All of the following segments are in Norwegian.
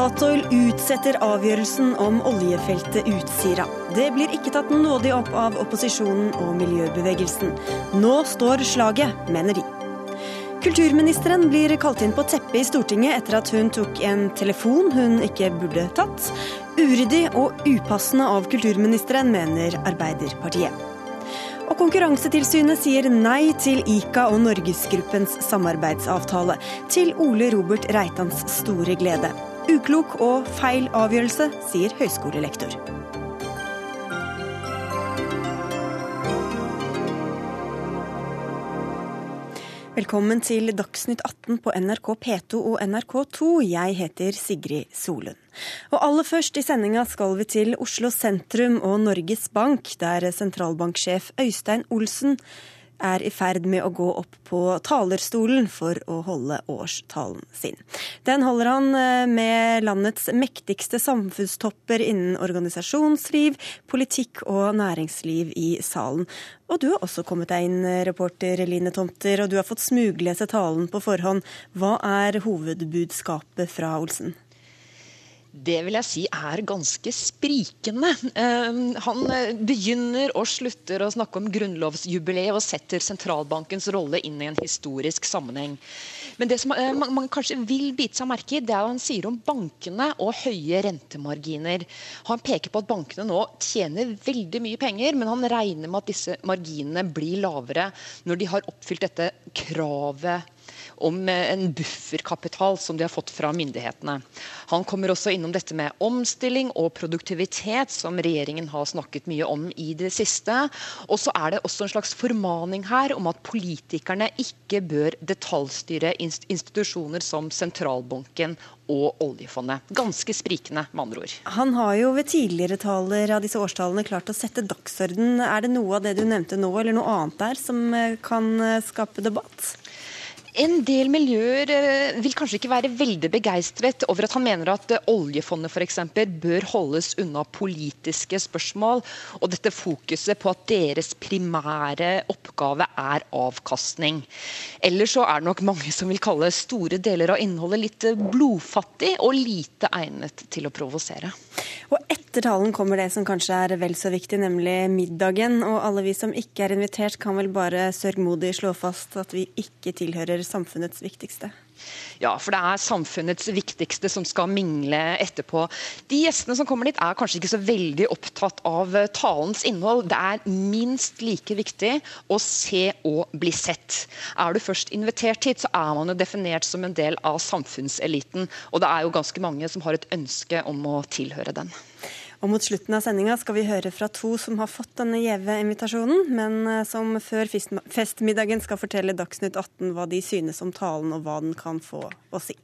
Statoil utsetter avgjørelsen om oljefeltet Utsira. Det blir ikke tatt nådig opp av opposisjonen og miljøbevegelsen. Nå står slaget, mener de. Kulturministeren blir kalt inn på teppet i Stortinget etter at hun tok en telefon hun ikke burde tatt. Uryddig og upassende av kulturministeren, mener Arbeiderpartiet. Og Konkurransetilsynet sier nei til ICA og Norgesgruppens samarbeidsavtale, til Ole Robert Reitans store glede. Uklok og feil avgjørelse, sier høyskolelektor. Velkommen til Dagsnytt 18 på NRK P2 og NRK2. Jeg heter Sigrid Solund. Og aller først i sendinga skal vi til Oslo sentrum og Norges Bank, der sentralbanksjef Øystein Olsen er i ferd med å gå opp på talerstolen for å holde årstalen sin. Den holder han eh, med landets mektigste samfunnstopper innen organisasjonsliv, politikk og næringsliv i salen. Og du har også kommet deg inn, reporter Line Tomter, og du har fått smuglese talen på forhånd. Hva er hovedbudskapet fra Olsen? Det vil jeg si er ganske sprikende. Ehm, han eh, begynner og slutter å snakke om grunnlovsjubileet og setter sentralbankens rolle inn i en historisk sammenheng. Men det som eh, man, kanskje vil bite seg merke i, det er hva han sier om bankene og høye rentemarginer. Han peker på at bankene nå tjener veldig mye penger, men han regner med at disse marginene blir lavere når de har oppfylt dette kravet om eh, en bufferkapital som de har fått fra myndighetene. Han kommer også innom dette med omstilling og produktivitet, som regjeringen har snakket mye om i det siste. Og så er det også en slags formaning her om at politikerne ikke bør detaljstyre institusjoner som sentralbanken og oljefondet. Ganske sprikende, med andre ord. Han har jo ved tidligere taler av disse årstallene klart å sette dagsorden. Er det noe av det du nevnte nå, eller noe annet der, som eh, kan eh, skape debatt? En del miljøer eh, vil kanskje ikke være veldig begeistret over at han mener at eh, oljefondet eksempel, bør holdes unna politiske spørsmål, og dette fokuset på at deres primære oppgave er avkastning. Ellers så er det nok mange som vil kalle store deler av innholdet litt eh, blodfattig og lite egnet til å provosere. Og etter talen kommer det som kanskje er vel så viktig, nemlig middagen. Og alle vi som ikke er invitert, kan vel bare sørgmodig slå fast at vi ikke tilhører samfunnets viktigste. Ja, for det er samfunnets viktigste som skal mingle etterpå. De gjestene som kommer dit, er kanskje ikke så veldig opptatt av eh, talens innhold. Det er minst like viktig å se og bli sett. Er du først invitert hit, så er man jo definert som en del av samfunnseliten. Og det er jo ganske mange som har et ønske om å tilhøre den. Og Mot slutten av sendinga skal vi høre fra to som har fått denne gjeve invitasjonen, men eh, som før festmiddagen skal fortelle Dagsnytt 18 hva de synes om talen og hva den kan få å si.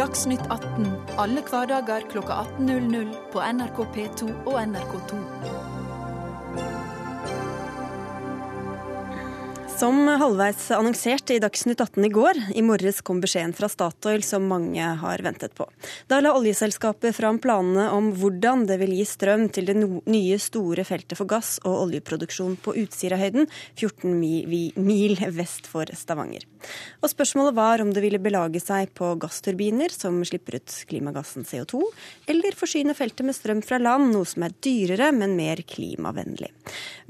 Dagsnytt 18 alle hverdager klokka 18.00 på NRK P2 og NRK2. Som halvveis annonsert i Dagsnytt 18 i går, i morges kom beskjeden fra Statoil som mange har ventet på. Da la oljeselskapet fram planene om hvordan det vil gi strøm til det nye store feltet for gass og oljeproduksjon på Utsirahøyden, 14 mil vest for Stavanger. Og Spørsmålet var om det ville belage seg på gassturbiner som slipper ut klimagassen CO2, eller forsyne feltet med strøm fra land, noe som er dyrere, men mer klimavennlig.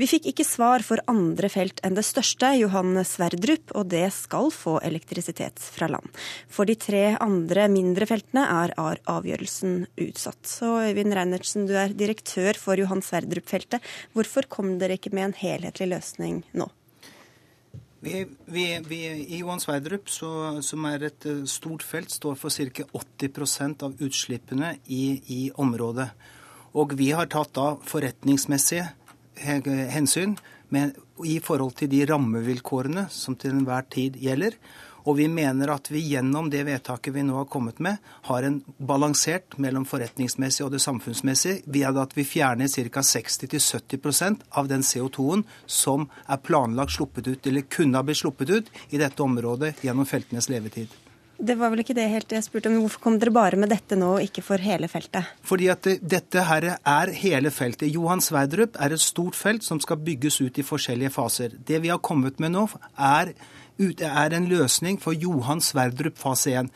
Vi fikk ikke svar for andre felt enn det største, Johan Sverdrup, og det skal få elektrisitet fra land. For de tre andre mindre feltene er avgjørelsen utsatt. Så Øyvind Reinertsen, du er direktør for Johan Sverdrup-feltet. Hvorfor kom dere ikke med en helhetlig løsning nå? Vi, vi, vi, I Johan Sverdrup, så, som er et eh, stort felt, står for ca. 80% av utslippene i, i området. Og vi har tatt da forretningsmessige hensyn med, i forhold til de rammevilkårene som til enhver tid gjelder. Og vi mener at vi gjennom det vedtaket vi nå har kommet med, har en balansert mellom forretningsmessig og det samfunnsmessige ved at vi fjerner ca. 60-70% av den CO2-en som er planlagt sluppet ut, eller kunne ha blitt sluppet ut, i dette området gjennom feltenes levetid. Det var vel ikke det helt jeg spurte om. Hvorfor kom dere bare med dette nå, og ikke for hele feltet? Fordi at dette her er hele feltet. Johan Sverdrup er et stort felt som skal bygges ut i forskjellige faser. Det vi har kommet med nå, er, er en løsning for Johan Sverdrup fase 1.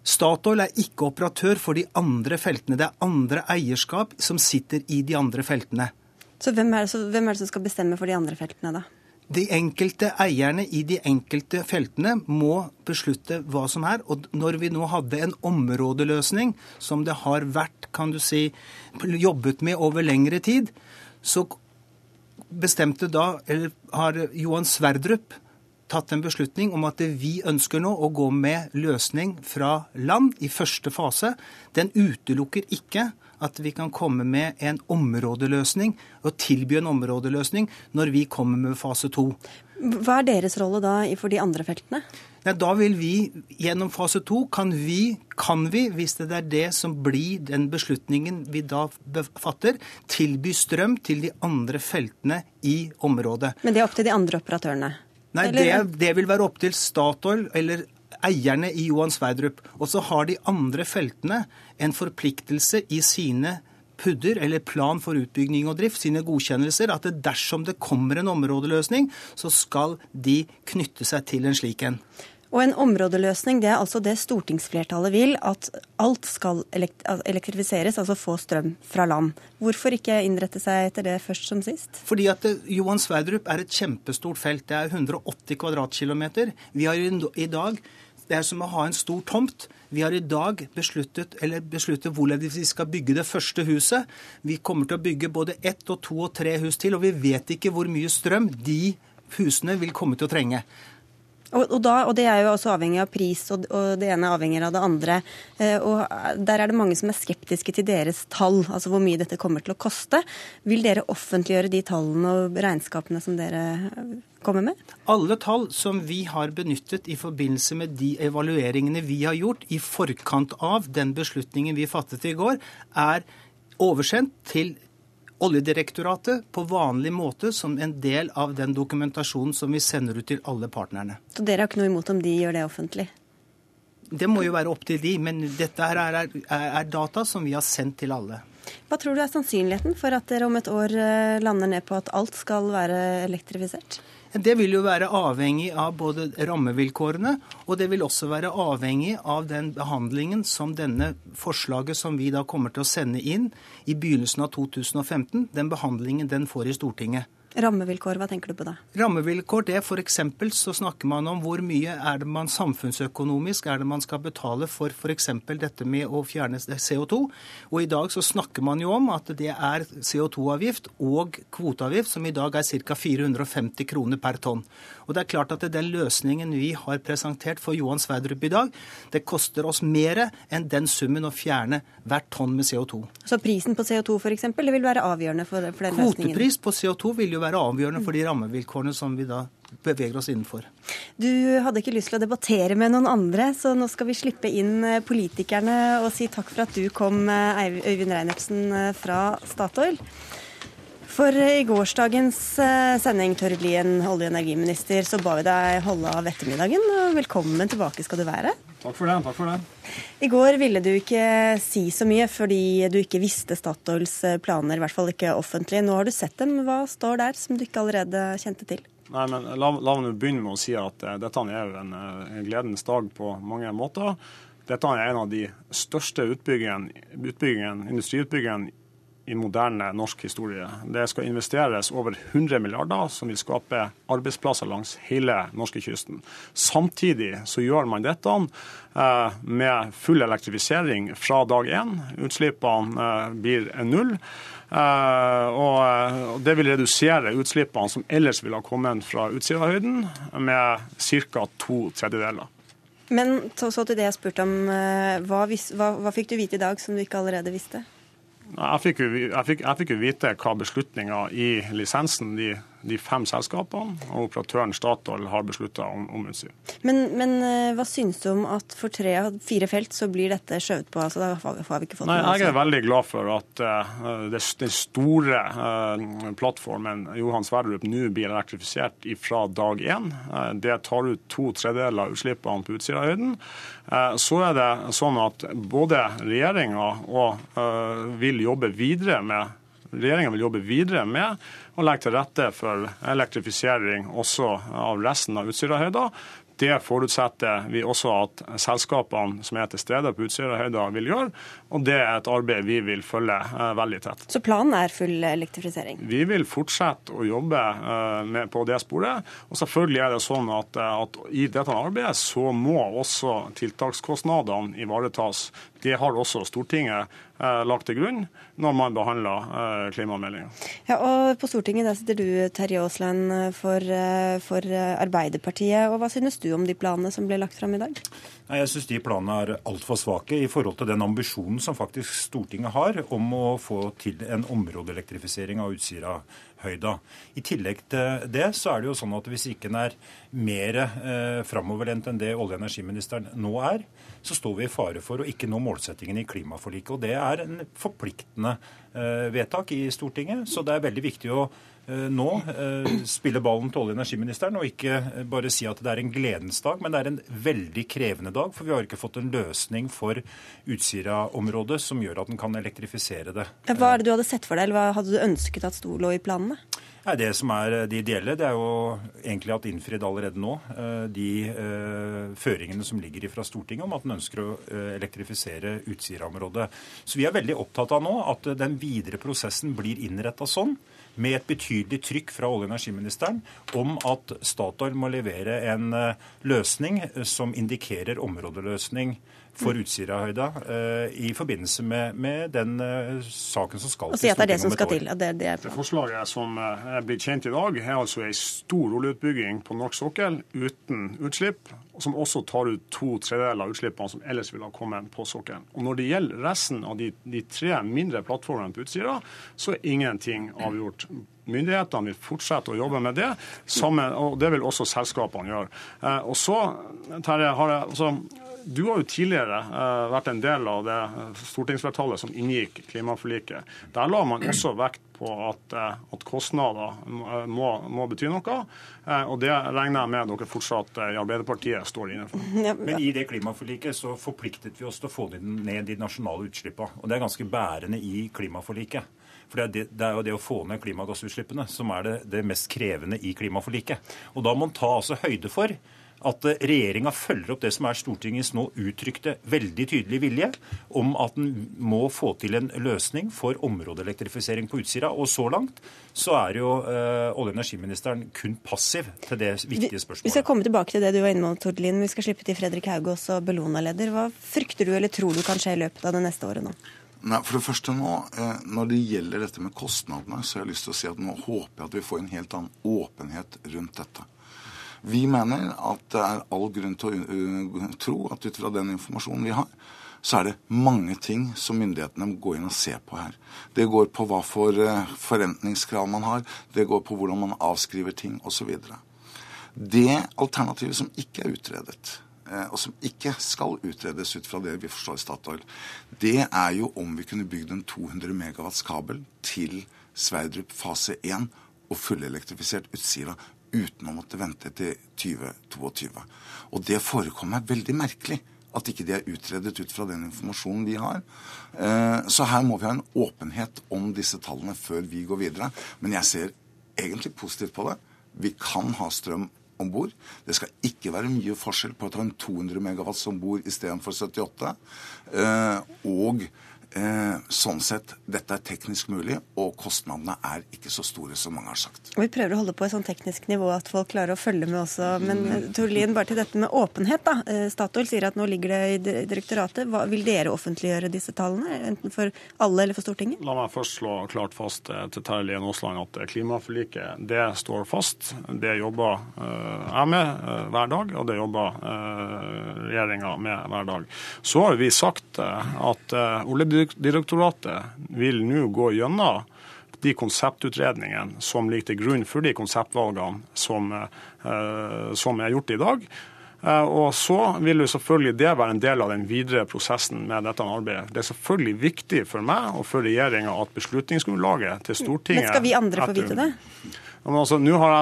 Statoil er ikke operatør for de andre feltene. Det er andre eierskap som sitter i de andre feltene. Så hvem er, det, så hvem er det som skal bestemme for de andre feltene, da? De enkelte eierne i de enkelte feltene må beslutte hva som er. Og når vi nå hadde en områdeløsning, som det har vært kan du si, jobbet med over lengre tid, så bestemte da, eller har Johan Sverdrup tatt en beslutning om at vi ønsker nå å gå med løsning fra land i første fase. Den utelukker ikke at vi kan komme med en områdeløsning og tilby en områdeløsning når vi kommer med fase to. Hva er deres rolle da for de andre feltene? Ja, da vil vi gjennom fase to kan vi, kan vi, hvis det er det som blir den beslutningen vi da fatter, tilby strøm til de andre feltene i området. Men det er opp til de andre operatørene? Nei, det, det, vil være opp til Statoil eller eierne i Johan Sverdrup. Og så har de andre feltene en forpliktelse i sine pudder, eller plan for utbygging og drift, sine godkjennelser, at det dersom det kommer en områdeløsning, så skal de knytte seg til en slik en. Og en områdeløsning, det er altså det stortingsflertallet vil, at alt skal elektrifiseres, altså få strøm fra land. Hvorfor ikke innrette seg etter det først som sist? Fordi at Johan Sverdrup er et kjempestort felt. Det er 180 kvadratkilometer. Vi har i dag det er som å ha en stor tomt. Vi har i dag besluttet, besluttet hvorledes vi skal bygge det første huset. Vi kommer til å bygge både ett og to og tre hus til, og vi vet ikke hvor mye strøm de husene vil komme til å trenge. Og, og, da, og, det er jo også avhengig av pris, og, og, det ene avhenger av det andre. Eh, og Der er det mange som er skeptiske til deres tall, altså hvor mye dette kommer til å koste. Vil dere offentliggjøre de tallene og regnskapene som dere kommer med? Alle tall som vi har benyttet i forbindelse med de evalueringene vi har gjort i forkant av den beslutningen vi fattet i går, er oversendt til Oljedirektoratet på vanlig måte som en del av den dokumentasjonen som vi sender ut til alle partnerne. Så dere har ikke noe imot om de gjør det offentlig? Det må jo være opp til de, men dette er, er, er data som vi har sendt til alle. Hva tror du er sannsynligheten for at dere om et år eh, lander ned på at alt skal være elektrifisert? Det vil jo være avhengig av både rammevilkårene, og det vil også være avhengig av den behandlingen som denne forslaget som vi da kommer til å sende inn i begynnelsen av 2015, den behandlingen den får i Stortinget. Rammevilkår, hva tenker du på da? Rammevilkår, det f.eks. så snakker man om hvor mye er det man samfunnsøkonomisk er det man skal betale for f.eks. dette med å fjerne CO2. Og i dag så snakker man jo om at det er CO2-avgift og kvoteavgift som i dag er ca. 450 kroner per tonn. Og det er klart at den løsningen vi har presentert for Johan Sverdrup i dag, det koster oss mer enn den summen å fjerne hvert tonn med CO2. Så prisen på CO2 f.eks. vil være avgjørende for, for den løsningen? Kvotepris på CO2 vil jo være avgjørende for de rammevilkårene som vi da beveger oss innenfor. Du hadde ikke lyst til å debattere med noen andre, så nå skal vi slippe inn eh, politikerne og si takk for at du kom, eh, Øyvind Reinertsen eh, fra Statoil. For i gårsdagens sending, Tord Lien, olje- og energiminister, så ba vi deg holde av ettermiddagen. og Velkommen tilbake skal du være. Takk for det. takk for det. I går ville du ikke si så mye fordi du ikke visste Statoils eh, planer, i hvert fall ikke offentlig. Nå har du sett dem. Hva står der som du ikke allerede kjente til? Nei, men La, la meg begynne med å si at uh, dette er en, eh, en, gledens dag på mange måter. Dette er en av de største utbyggingen, industriutbyggingene i moderne norsk historie. Det skal investeres over 100 milliarder, som vil skape arbeidsplasser langs hele norskekysten. Samtidig så gjør man dette eh, med full elektrifisering fra dag én. Utslippene eh, blir null. Uh, og Det vil redusere utslippene som ellers ville ha kommet fra Utsirahøyden, med ca. to tredjedeler. Men så til det jeg spurte om. Hva, hva, hva fikk du vite i dag som du ikke allerede visste? Jeg fikk, jo, vite hva beslutninga i lisensen, de de fem selskapene, og operatøren Statoil har beslutta om, om utstyr. Men, men, eh, hva syns du om at for tre av fire felt så blir dette skjøvet på? altså da har vi ikke fått Nei, Jeg er veldig glad for at uh, det, den store uh, plattformen Johan Sverdrup nå blir elektrifisert fra dag én. Uh, det tar ut to tredjedeler av utslippene på Utsirahøyden. Så er det sånn at både regjeringa vil jobbe videre med Regjeringa vil jobbe videre med å legge til rette for elektrifisering også av resten av Utsirahøyda. Det forutsetter vi også at selskapene som er til stede på Utsirahøyda vil gjøre, og det er et arbeid vi vil følge eh, veldig tett. Så planen er full elektrifisering? Vi vil fortsette å jobbe eh, med, på det sporet. Og selvfølgelig er det sånn at, eh, at i dette arbeidet så må også tiltakskostnadene ivaretas. Det har også Stortinget eh, lagt til grunn når man behandler eh, klimameldinga. Ja, og På Stortinget der sitter du, Terje Aasland, for, eh, for Arbeiderpartiet. og Hva synes du om de planene som ble lagt fram i dag? Nei, Jeg syns de planene er altfor svake i forhold til den ambisjonen som faktisk Stortinget har om å få til en områdeelektrifisering av Utsirahøyda. I tillegg til det så er det jo sånn at hvis ikke en er mer eh, framoverlent enn det olje- og energiministeren nå er, så står vi i fare for å ikke nå målsettingen i klimaforliket. Og det er en forpliktende eh, vedtak i Stortinget, så det er veldig viktig å nå eh, spille ballen til olje- og energiministeren og ikke eh, bare si at det er en gledens dag, men det er en veldig krevende dag. For vi har ikke fått en løsning for Utsira-området som gjør at en kan elektrifisere det. Hva er det du hadde sett for deg, eller hva hadde du ønsket at sto lå i planene? Nei, Det som er de det ideelle, det er jo egentlig at innfridd allerede nå eh, de eh, føringene som ligger fra Stortinget om at en ønsker å eh, elektrifisere Utsira-området. Så vi er veldig opptatt av nå at den videre prosessen blir innretta sånn, med et betydelig trykk fra olje- og energiministeren om at Statoil må levere en eh, løsning eh, som indikerer områdeløsning for Utsirahøyda uh, i forbindelse med, med den uh, saken som skal det er det som Stortinget om et skal år. til. det, det er Det forslaget som eh, er blitt kjent i dag, er altså en stor oljeutbygging på norsk sokkel uten utslipp, som også tar ut to tredjedeler av utslippene som ellers ville ha kommet på sokkelen. Og Når det gjelder resten av de, de tre mindre plattformene på Utsira, så er ingenting avgjort. Myndighetene vil fortsette å jobbe med det, sammen, og det vil også selskapene gjøre. Eh, og så, Terje, har jeg, altså, du har jo tidligere eh, vært en del av det stortingsflertallet som inngikk klimaforliket. Der la man også vekt på at, eh, at kostnader må, må bety noe. Eh, og det regner jeg med dere fortsatt eh, i Arbeiderpartiet står inne for. Men i det klimaforliket så forpliktet vi oss til å få ned de nasjonale utslippene. Og det er ganske bærende i klimaforliket. For det er, det, det er jo det å få ned klimagassutslippene som er det, det mest krevende i klimaforliket. Og da må man ta altså høyde for at regjeringa følger opp det som er Stortingets nå uttrykte veldig tydelige vilje om at en må få til en løsning for områdeelektrifisering på Utsira. Og så langt så er jo eh, olje- og energiministeren kun passiv til det viktige Vi spørsmålet. skal komme tilbake til det du var inne med, Tord Lien. Vi skal slippe til Fredrik Hauge, også Bellona-leder. Hva frykter du eller tror du kan skje i løpet av det neste året nå? Nei, for det første nå, eh, Når det gjelder dette med kostnadene, så har jeg lyst til å si at nå håper jeg at vi får en helt annen åpenhet rundt dette. Vi mener at det er all grunn til å uh, tro at ut fra den informasjonen vi har, så er det mange ting som myndighetene må gå inn og se på her. Det går på hva for forentningskrav forventningskrav man har, det går på hvordan man avskriver ting osv. Det alternativet som ikke er utredet, eh, og som ikke skal utredes ut fra det vi forstår i Statoil, det er jo om vi kunne bygd en 200 megawatts kabel til Sverdrup fase 1 og fullelektrifisert Utsira uten å måtte vente til 2022. Og det forekommer meg veldig merkelig at ikke det er utredet ut fra den informasjonen vi har. Eh, Så her må vi ha en åpenhet om disse tallene før vi går videre. Men jeg ser egentlig positivt på det. Vi kan ha strøm om bord. Det skal ikke være mye forskjell på å ta en 200 megawatts om bord istedenfor 78. Eh, Og sånn sett, dette er teknisk mulig, og kostnadene er ikke så store som mange har sagt. Vi prøver å holde på et sånn teknisk nivå at folk klarer å følge med også. Men Torlien, bare til dette med åpenhet. da. Eh, Statoil sier at nå ligger det i direktoratet. Hva, vil dere offentliggjøre disse tallene? Enten for alle eller for Stortinget? La meg først slå klart fast eh, til Terje Lien Aasland at eh, klimaforliket det står fast. Det jobber eh, jeg med eh, hver dag, og det jobber uh, regjeringa med hver dag. Så har vi sagt eh, at uh, Oljedirektoratet vil nå gå gjennom de konseptutredningene som ligger til grunn for de konseptvalgene som, som er gjort i dag. Eh, og så vil jo selvfølgelig det være en del av den videre prosessen med dette arbeidet. Det er selvfølgelig viktig for meg og for regjeringa at beslutningsgrunnlaget til Stortinget Men skal vi andre få vite det? Altså,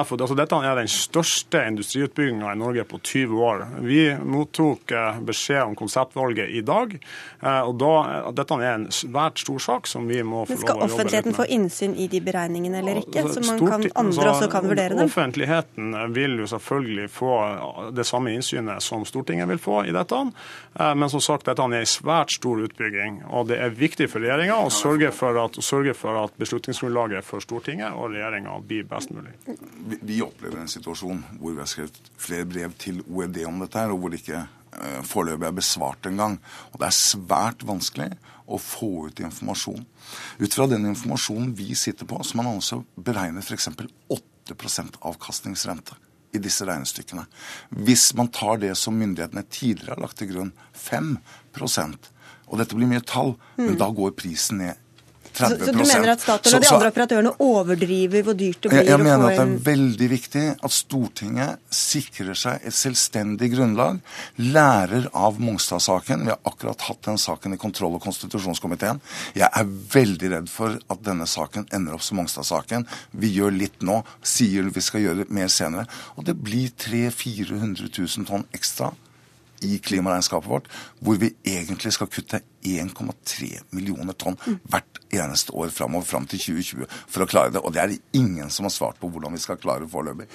fått, altså Dette er den største industriutbygginga i Norge på 20 år. Vi mottok eh, beskjed om konseptvalget i dag. Eh, og da, Dette er en svært stor sak som vi må få lov å jobbe med. Skal offentligheten få innsyn i de beregningene eller ikke? Så man kan, andre altså, også kan vurdere dem? Offentligheten vil jo selvfølgelig få det samme innsynet som Stortinget vil få i dette. Eh, men som sagt, dette er en svært stor utbygging. Og det er viktig for regjeringa å sørge for at, at beslutningsgrunnlaget for Stortinget og regjeringa blir best best mulig. Vi, vi opplever en situasjon hvor vi har skrevet flere brev til OED om dette, her, og hvor det ikke eh, foreløpig er besvart engang. Og det er svært vanskelig å få ut informasjon. Ut fra den informasjonen vi sitter på, så man også beregnet f.eks. 8% avkastningsrente i disse regnestykkene. Hvis man tar det som myndighetene tidligere har lagt til grunn, 5% og dette blir mye tall, mm. men da går prisen ned 30 så, så du mener at Statoil og de andre operatørene overdriver hvor dyrt det blir? Jeg, jeg mener at det er veldig viktig at Stortinget sikrer seg et selvstendig grunnlag, lærer av Mongstad-saken. Vi har akkurat hatt den saken i kontroll- og konstitusjonskomiteen. Jeg er veldig redd for at denne saken ender opp som Mongstad-saken. Vi gjør litt nå, sier vi skal gjøre mer senere. Og det blir 300 000-400 000 tonn ekstra i klimaregnskapet vårt, hvor vi egentlig skal kutte 1,3 millioner tonn hvert eneste år framover fram til 2020 for å klare det. Og det er det ingen som har svart på hvordan vi skal klare foreløpig.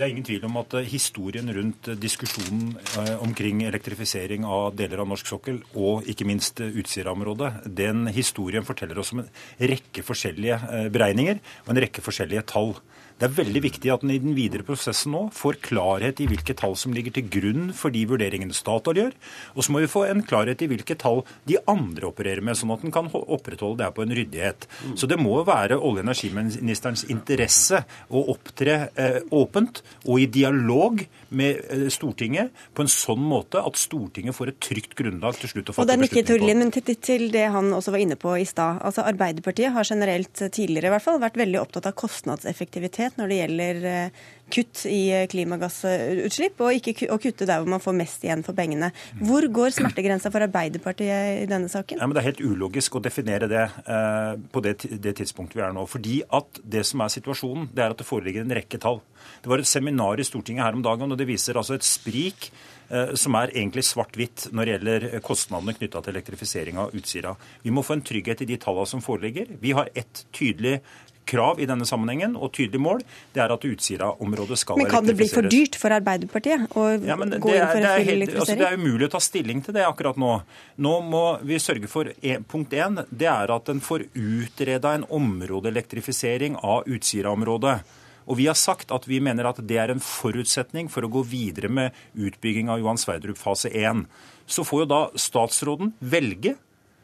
Det er ingen tvil om at eh, historien rundt eh, diskusjonen eh, omkring elektrifisering av deler av norsk sokkel, og ikke minst Utsira-området, den historien forteller oss om en rekke forskjellige beregninger og en rekke forskjellige tall. Det er veldig viktig at en i den videre prosessen nå får klarhet i hvilke tall som ligger til grunn for de vurderingene Statoil gjør. Og så må vi få en klarhet i hvilke tall de andre opererer med, sånn at en kan opprettholde det her på en ryddighet. Så det må være olje- og energiministerens interesse å opptre eh, åpent og i dialog med eh, Stortinget på en sånn måte at Stortinget får et trygt grunnlag til slutt å fatte beslutning på. Og det er Torlin, Men til, til det han også var inne på i stad. Altså Arbeiderpartiet har generelt tidligere i hvert fall vært veldig opptatt av kostnadseffektivitet aktivitet når det gjelder eh, kutt i eh, klimagassutslipp, og ikke å kutte der hvor man får mest igjen for pengene. Hvor går smertegrensa for Arbeiderpartiet i denne saken? Ja, det er helt ulogisk å definere det eh, på det, tidspunktet vi er nå. Fordi at det som er situasjonen, det er at det foreligger en rekke tall. Det var et seminar i Stortinget her om dagen, og det viser altså et sprik som er egentlig svart-hvitt når det gjelder kostnadene knytta til elektrifisering av Utsira. Vi må få en trygghet i de tallene som foreligger. Vi har ett tydelig krav i denne sammenhengen og tydelig mål, det er at Utsira-området skal elektrifiseres. Men kan det bli for dyrt for Arbeiderpartiet å ja, gå inn for en full elektrifisering? Altså, det er umulig å ta stilling til det akkurat nå. Nå må vi sørge for en, punkt én, det er at en får utreda en områdeelektrifisering av Utsira-området. Og Vi har sagt at vi mener at det er en forutsetning for å gå videre med utbygging av Johan Sverdrup fase 1. Så får jo da statsråden velge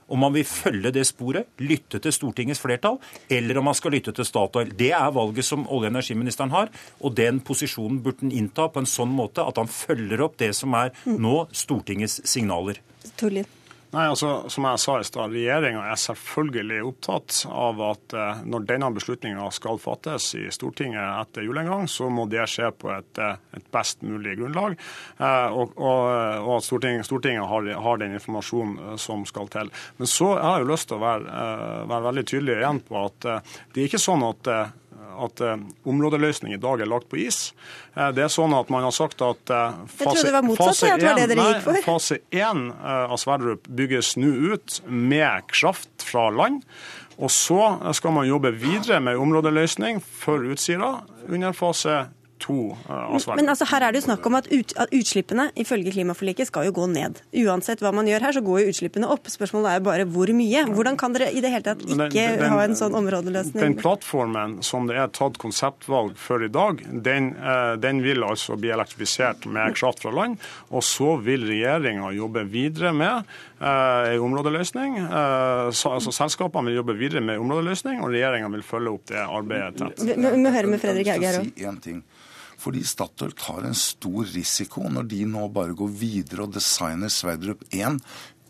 om man vil følge det sporet, lytte til Stortingets flertall, eller om man skal lytte til Statoil. Det er valget som olje- og energiministeren har, og den posisjonen burde han innta på en sånn måte at han følger opp det som er nå Stortingets signaler. Torlien. Nei, altså, Som jeg sa i stad, regjeringa er selvfølgelig opptatt av at eh, når denne beslutninga skal fattes i Stortinget etter jul en gang, så må det skje på et, eh, et best mulig grunnlag. Eh, og, og, og at Stortinget, Stortinget har, har, den informasjonen som skal til. Men så har jeg jo lyst til å være, være veldig tydelig igjen på at det er ikke sånn at at uh, områdeløsning i dag er lagt på is. Uh, det er sånn at man har sagt at fase, fase, fase 1 av Sverdrup bygges nå ut med kraft fra land. Og så skal man jobbe videre med områdeløsning for Utsira under fase to eh, av Sverige. Men altså, her er det jo snakk om at, ut, at, utslippene ifølge klimaforliket skal jo gå ned. Uansett hva man gjør her, så går jo utslippene opp. Spørsmålet er jo bare hvor mye. Hvordan kan dere i det hele tatt ikke den, den, ha en sånn områdeløsning? Den plattformen som det er tatt konseptvalg for i dag, den, eh, den vil altså bli elektrifisert med kraft fra land. Og så vil regjeringa jobbe videre med ei uh, områdeløsning. Så, altså Selskapene vil jobbe videre med områdeløsning, og regjeringa vil følge opp det arbeidet tett. Vi må høre med Fredrik Hauge her òg. Fordi Statoil tar en stor risiko når de nå bare går videre og designer Sverdrup 1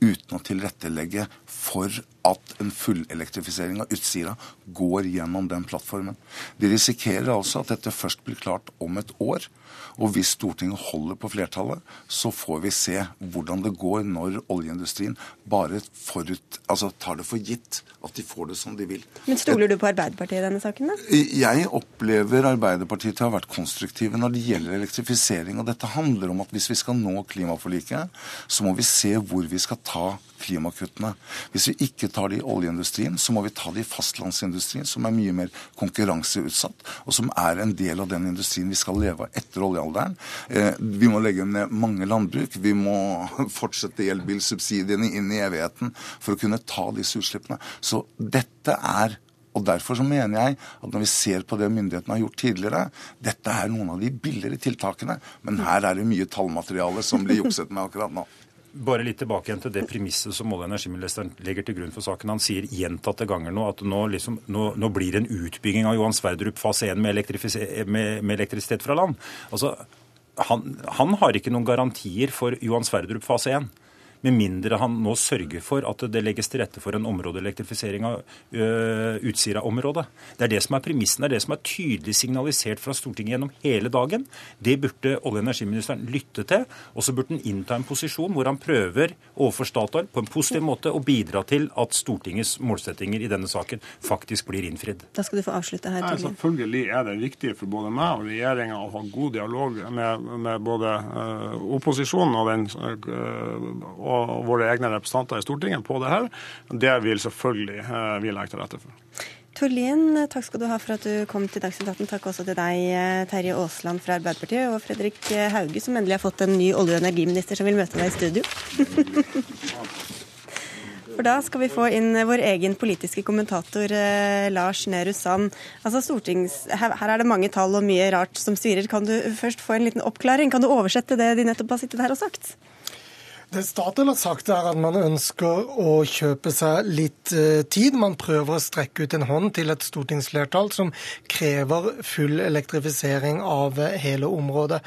uten å tilrettelegge for at en fullelektrifisering av Utsira går gjennom den plattformen. De risikerer altså at dette først blir klart om et år. Og hvis Stortinget holder på flertallet, så får vi se hvordan det går når oljeindustrien bare forut, altså tar det for gitt at de får det som de vil. Men Stoler du på Arbeiderpartiet i denne saken? da? Jeg opplever Arbeiderpartiet til å ha vært konstruktive når det gjelder elektrifisering. Og dette handler om at hvis vi skal nå klimaforliket, så må vi se hvor vi skal ta klimakuttene. Hvis vi ikke tar det i oljeindustrien, så må vi ta det i fastlandsindustrien, som er mye mer konkurranseutsatt, og som er en del av den industrien vi skal leve av etter oljealderen. Eh, vi må legge ned mange landbruk. Vi må fortsette elbilsubsidiene inn i evigheten for å kunne ta disse utslippene. Så dette er og Derfor så mener jeg at når vi ser på det myndighetene har gjort tidligere, dette er noen av de billigere tiltakene, men her er det mye tallmateriale som blir jukset med akkurat nå. Bare litt tilbake igjen til det premisset som olje- og energiministeren legger til grunn for saken. Han sier gjentatte ganger nå at nå, liksom, nå, nå blir det en utbygging av Johan Sverdrup fase 1 med, med, med elektrisitet fra land. Altså, han, han har ikke noen garantier for Johan Sverdrup fase 1. Med mindre han nå sørger for at det legges til rette for en områdeelektrifisering av uh, Utsira-området. Det er det som er premissen. Det er det som er tydelig signalisert fra Stortinget gjennom hele dagen. Det burde olje- og energiministeren lytte til. Og så burde han innta en posisjon hvor han prøver overfor Statoil på en positiv måte å bidra til at Stortingets målsettinger i denne saken faktisk blir innfridd. Da skal du få avslutte her. Torgeir. selvfølgelig er det viktig for både meg og regjeringa å ha god dialog med, med både uh, opposisjonen og den uh, og våre egne representanter i Stortinget på det her. Det vil selvfølgelig eh, vi legge til rette for. Tord Lien, takk skal du ha for at du kom til Dagsnytt 18. Takk også til deg, eh, Terje Aasland fra Arbeiderpartiet, og Fredrik eh, Hauge, som endelig har fått en ny olje- og energiminister som vil møte deg i studio. For da skal vi få inn vår egen politiske kommentator Lars Nehru Sand. Altså stortings... Her, er det mange tall og mye rart som svirer. Kan du først få en liten oppklaring? Kan du oversette det de nettopp har sittet her og sagt? Det Statoil har sagt, er at man ønsker å kjøpe seg litt eh, tid. Man prøver å strekke ut en hånd til et stortingsflertall som krever full elektrifisering av eh, hele området.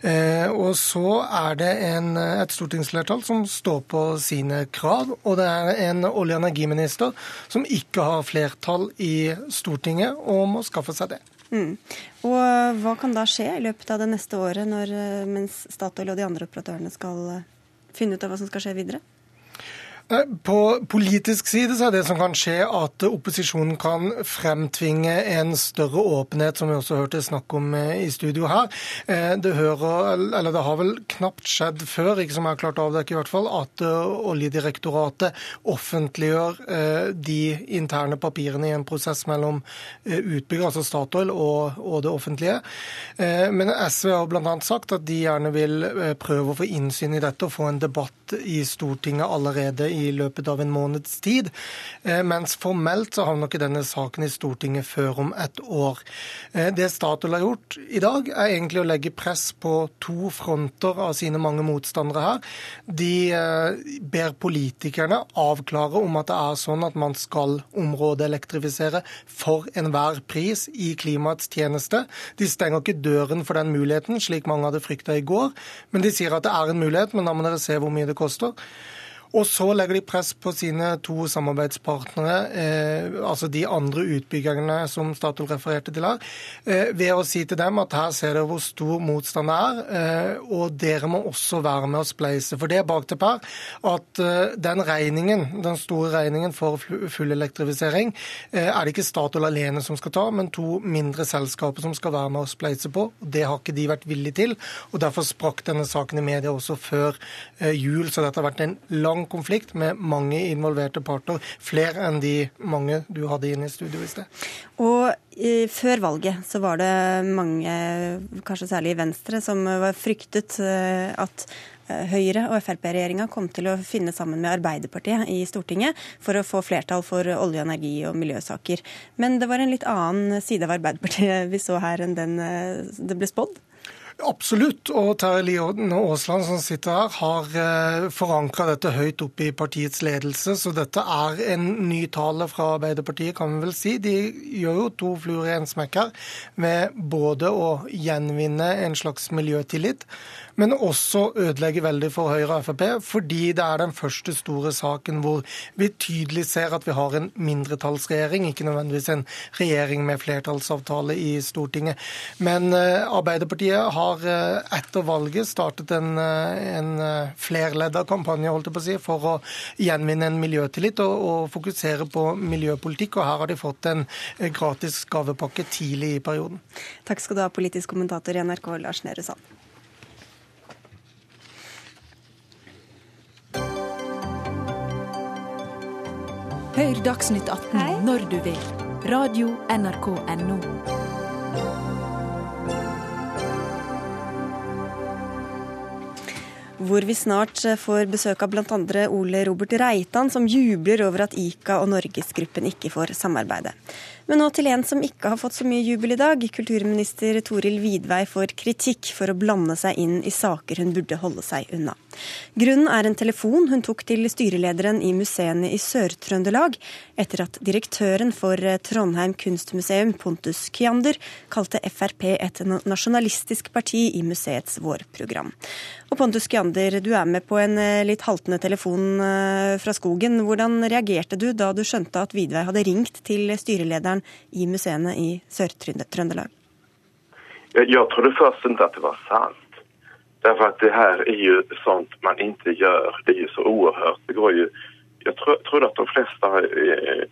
Eh, og så er det en, et stortingsflertall som står på sine krav, og det er en olje- og energiminister som ikke har flertall i Stortinget og må skaffe seg det. Mm. Og Hva kan da skje i løpet av det neste året, når, mens Statoil og de andre operatørene skal finne ut av hva som skal skje videre? Eh, på politisk side så er det som kan skje at opposisjonen kan fremtvinge en større åpenhet, som vi også hørte snakk om eh, i studio her. Eh, det, hører, det har vel knapt skjedd før, ikke som jeg har klart å avdekke i hvert fall, at Oljedirektoratet offentliggjør de interne papirene i en prosess mellom utbygger, altså Statoil, og, og det offentlige. Men SV har bl.a. sagt at de gjerne vil prøve å få innsyn i dette og få en debatt i Stortinget allerede i løpet av en måneds tid. Eh, mens formelt så havner ikke denne saken i Stortinget før om et år. Eh, det Statoil har gjort i dag, er egentlig å legge press på to fronter av sine mange motstandere her. De eh, ber politikerne avklare om at det er sånn at man skal områdeelektrifisere for enhver pris i klimaets tjeneste. De stenger ikke døren for den muligheten, slik mange hadde frykta i går, men de sier at det er en mulighet, men da må dere se hvor mye det koster. Og så legger de press på sine to samarbeidspartnere, eh, altså de andre utbyggerne som Statoil refererte til her, eh, ved å si til dem at her ser dere hvor stor motstand det er, eh, og dere må også være med å spleise. For det er bakteppet her at eh, den regningen, den store regningen for full elektrifisering, eh, er det ikke Statoil alene som skal ta, men to mindre selskaper som skal være med å spleise på. Det har ikke de vært villige til, og derfor sprakk denne saken i media også før eh, jul. Så dette har vært en lang konflikt med mange involverte parter. Flere enn de mange du hadde inne i studio i sted. Og i, før valget så var det mange, kanskje særlig i Venstre, som var fryktet eh, at eh, Høyre og Frp-regjeringa kom til å finne sammen med Arbeiderpartiet i Stortinget for å få flertall for olje, energi og miljøsaker. Men det var en litt annen side av Arbeiderpartiet vi så her enn den eh, det ble spådd? Absolutt. Og Terje Lien Aasland som sitter her, har eh, forankra dette høyt opp i partiets ledelse. Så dette er en ny tale fra Arbeiderpartiet, kan vi vel si. De gjør jo to fluer i en smekk her, med både å gjenvinne en slags miljøtillit men også ødelegge veldig for Høyre og Frp, fordi det er den første store saken hvor vi tydelig ser at vi har en mindretallsregjering, ikke nødvendigvis en regjering med flertallsavtale i Stortinget. Men eh, Arbeiderpartiet har eh, etter valget startet en, eh, en flerledda kampanje holdt jeg på å si, for å gjenvinne en miljøtillit og, og fokusere på miljøpolitikk. og Her har de fått en gratis gavepakke tidlig i perioden. Takk skal du ha, politisk kommentator i NRK, Lars Nehru Sand. Hør Dagsnytt 18 Hei. når du vil. Radio NRK Radio.nrk.no. Hvor vi snart får besøk av bl.a. Ole Robert Reitan, som jubler over at ICA og Norgesgruppen ikke får samarbeide. Men nå til en som ikke har fått så mye jubel i dag. Kulturminister Toril Vidvei får kritikk for å blande seg inn i saker hun burde holde seg unna. Grunnen er en telefon hun tok til styrelederen i museene i Sør-Trøndelag, etter at direktøren for Trondheim kunstmuseum, Pontus Kyander, kalte Frp et nasjonalistisk parti i museets vårprogram. Og Pontus Kyander, du er med på en eh, litt haltende telefon eh, fra skogen. Hvordan reagerte du da du skjønte at Vidvei hadde ringt til styrelederen lederen i museene i Sør-Trøndelag? Jeg trodde først ikke at det var sant. Därför att det her er jo sånt man ikke gjør. Det er jo så oerhört. Det går ju, jag tro, trodde at de fleste eh,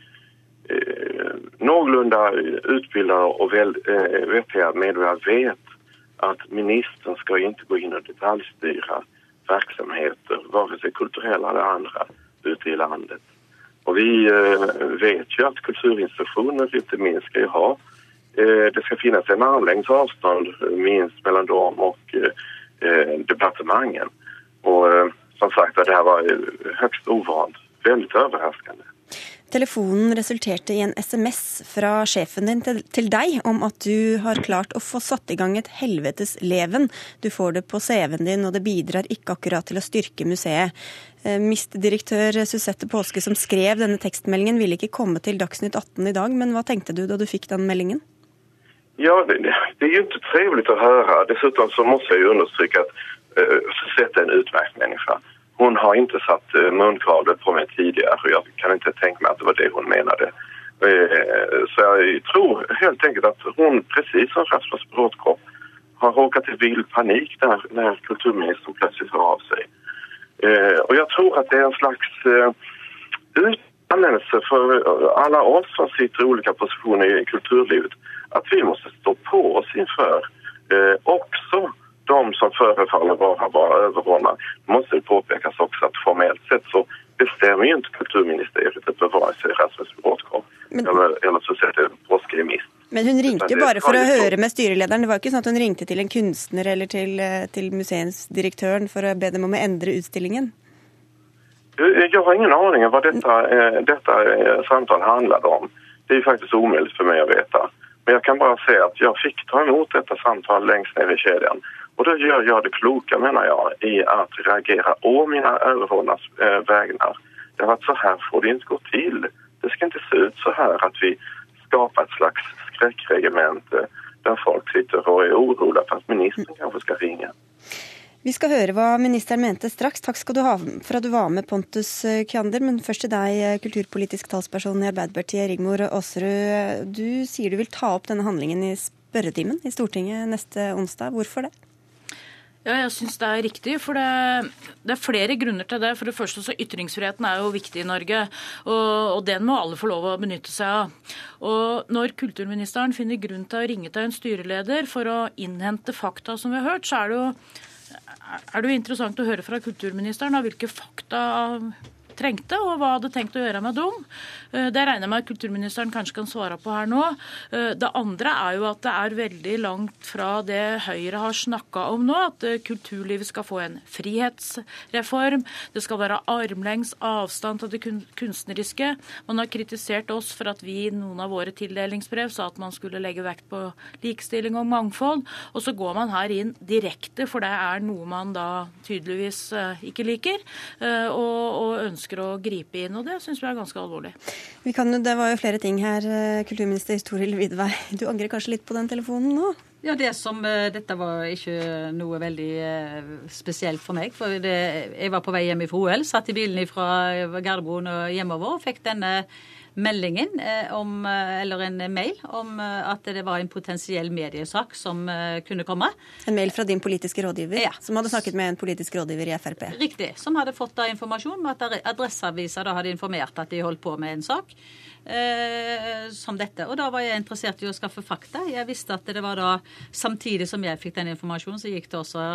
eh, någorlunda utbildade och väl, eh, vettiga medborgare vet at ministeren skal ikke gå inn og detaljstyre verksamheter, vare sig kulturella eller andre, ute i landet. Och vi eh, vet ju att kulturinstitutioner inte minst ska ha eh, det ska finnas en armlängds avstånd minst mellan dem och eh, departementen. Och som sagt, det här var högst ovant. Väldigt överraskande. Telefonen resulterte i en SMS fra sjefen din til, deg om at du har klart å få satt i gang et helvetes leven. Du får det på CV-en din, og det bidrar ikke akkurat til å styrke museet. Eh, MIST-direktør Susette Påske som skrev denne tekstmeldingen, ville ikke komme til Dagsnytt 18 i dag, men hva tenkte du da du fikk den meldingen? Ja, det, det er jo ikke trivelig å høre. Dessuten så må jeg jo understreke at uh, Susette er en utmerket menneske. Hon har inte satt eh, på mig tidigare och jag kan inte tänka mig att det var det hon menade. Eh, så jag tror helt enkelt att hon, precis som Rasmus Bråtkopp, har råkat i vild panik där när kulturministern plötsligt hör av sig. Og jag tror att det är en slags utdannelse för alla oss som sitter i olika positioner i kulturlivet att vi måste stå på oss inför också de som förefaller vara bara överordnade måste påpekas också att formellt sett så bestämmer ju inte kulturministeriet över vare sig Rasmus Bråtkopp eller, eller Påske mist. Men hun ringte jo bare for å høre med styrelederen. Det var ikke sånn at hun ringte til en kunstner eller til, eh, til museumsdirektøren for å be dem om å endre utstillingen? Jeg har ingen aning om hva dette, eh, dette samtalen handlet om. Det er faktisk umulig for meg å vite. Men jeg kan bare se at jeg fikk ta imot dette samtalen lengst ned i kjeden. Och då gör jag det kloka menar jag i att reagera å mina överordnas eh, vägnar. Det att så här får det inte gå till. Det ska inte se ut så här att vi skapar ett slags skräckregemente där folk sitter och är oroliga för att ministern kanske ska ringa. Vi skal høre hva ministeren mente straks. Takk skal du ha for at du var med, Pontus Kjander. Men først til deg, eh, kulturpolitisk talsperson i Arbeiderpartiet, Rigmor Aasrud. Du sier du vil ta opp denne handlingen i spørretimen i Stortinget neste onsdag. Hvorfor det? Ja, jeg syns det er riktig. For det, det, er flere grunner til det. For det første så Ytringsfriheten er jo viktig i Norge, og, og, den må alle få lov å benytte seg av. Og Når kulturministeren finner grunn til å ringe til en styreleder for å innhente fakta, som vi har hørt, så er det jo, er det jo interessant å høre fra kulturministeren av hvilke fakta trengte, og hva hadde tenkt å gjøre med dem. Eh, det regner jeg med at kulturministeren kanskje kan svare på her nå. Eh, det andre er jo at det er veldig langt fra det Høyre har snakka om nå, at eh, kulturlivet skal få en frihetsreform. Det skal være armlengs avstand til det kunstneriske. Man har kritisert oss for at vi i noen av våre tildelingsbrev sa at man skulle legge vekt på likestilling og mangfold, og så går man her inn direkte, for det er noe man da tydeligvis ikke liker, og, og ønsker å gripe inn. og Det syns vi er ganske alvorlig. Kan, det var jo flere ting her, eh, kulturminister Toril Vidvei. Du angrer kanskje litt på den telefonen nå? Ja, det som, eh, Dette var ikke noe veldig eh, spesielt for meg. for det, Jeg var på vei hjem fra OL, satt i bilen fra Gardermoen og hjemover og fikk denne meldingen eh, om, eh, eller en mail om eh, at det var en potensiell mediesak som kunne komme. En mail fra din politiske rådgiver, ja. som hadde snakket med en politisk rådgiver i Frp? Riktig. Som hadde fått da informasjon om at Adresseavisa da hadde informert at de holdt på med en sak eh, som dette. Og da var jeg interessert i å skaffe fakta. Jeg visste at det var da, samtidig som jeg fikk den informasjonen, så gikk det også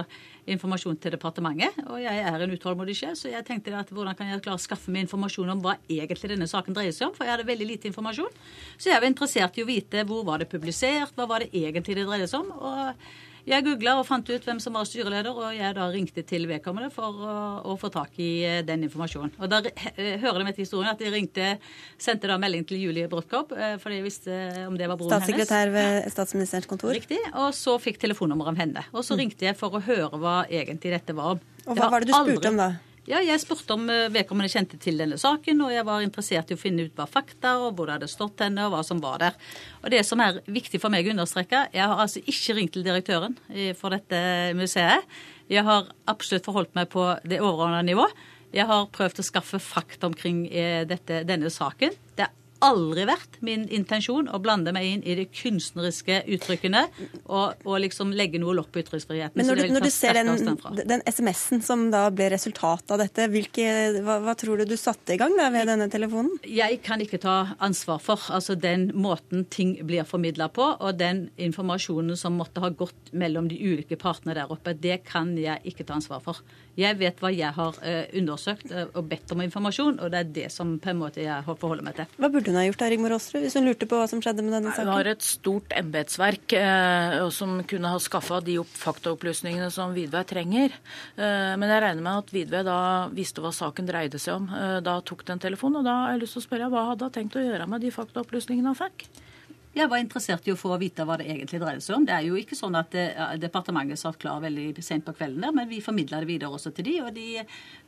informasjon til departementet. Og jeg er en utålmodig sjel, så jeg tenkte at hvordan kan jeg klare å skaffe meg informasjon om hva egentlig denne saken dreier seg om, for jeg hadde veldig lite informasjon. Så jeg var interessert i å vite hvor var det publisert, hva var det egentlig det dreide seg om. og jeg googla og fant ut hvem som var styreleder, og jeg da ringte til vedkommende for å, å få tak i eh, den informasjonen. Og Da eh, hører det med til historien at de ringte, sendte da melding til Julie Brodtkorp, for fordi jeg visste om det var broren hennes. Statssekretær ved statsministerens kontor. Riktig. Og så fikk telefonnummeret av henne. Og så mm. ringte jeg for å høre hva egentlig dette var om. Og hva var, var det du spurte aldri... om da? Ja, jeg spurte om eh, vedkommende kjente til denne saken, og jeg var interessert i å finne ut hva fakta og hvor det hadde stått henne, og hva som var der. Og det som er viktig for meg å understreke, jeg har altså ikke ringt til direktøren for dette museet. Jeg har absolutt forholdt meg på det overordnede nivå. Jeg har prøvd å skaffe fakta omkring eh, dette, denne saken. Det er aldri vært min intensjon å blande meg inn i de kunstneriske uttrykkene og, og liksom legge noe lokk på ytringsfriheten. Men når du, når du ser den, den SMS-en som da ble resultatet av dette, hvilke, hva, hva, tror du du satte i gang da ved denne telefonen? Jeg kan ikke ta ansvar for altså den måten ting blir formidla på, og den informasjonen som måtte ha gått mellom de ulike partene der oppe. Det kan jeg ikke ta ansvar for. Jeg vet hva jeg har uh, undersøkt uh, og bedt om informasjon, og det er det som på en måte jeg forholder meg til. Hva burde hun ha gjort, Rigmor Aasrud, hvis hun lurte på hva som skjedde med denne saken? Hun har et stort embetsverk eh, som kunne ha skaffa de faktaopplysningene som Vidvei trenger. men jeg regner med at Vidvei da visste hva saken dreide seg om. da tok den telefonen, og da har jeg lyst til å spørre hva hadde hun tenkt å gjøre med de faktaopplysningene han fikk? Jeg var interessert i å få vite hva det egentlig dreide seg om. Det er jo ikke sånn at eh, departementet satt klar veldig sent på kvelden der, men vi formidla det videre også til de, og de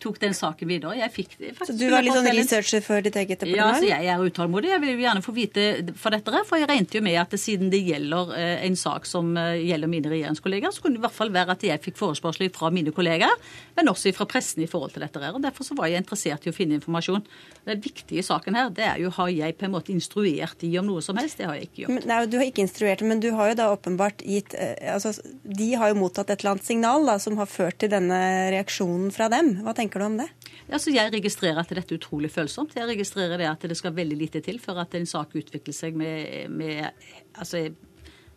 tok den saken videre. Jeg fikk Så du var litt sånn researcher for ditt eget departement? Ja, så jeg er utålmodig. Jeg vil gjerne få vite for dette, for jeg regnet jo med at siden det gjelder eh, en sak som eh, gjelder mine regjeringskollegaer, så kunne det i hvert fall være at jeg fikk forespørsler fra mine kollegaer, men også fra pressen i forhold til dette. og Derfor så var jeg interessert i å finne informasjon. Den viktige saken her, det er jo har jeg på en måte instruert de om noe som helst. Det har jeg ikke. Men, nei, du har ikke instruert, men du har jo da åpenbart gitt eh, altså, De har jo mottatt et eller annet signal da, som har ført til denne reaksjonen fra dem. Hva tenker du om det? Altså, jeg registrerer at dette er utrolig følsomt. Jeg registrerer det at det skal veldig lite til for at en sak utvikler seg med, med altså,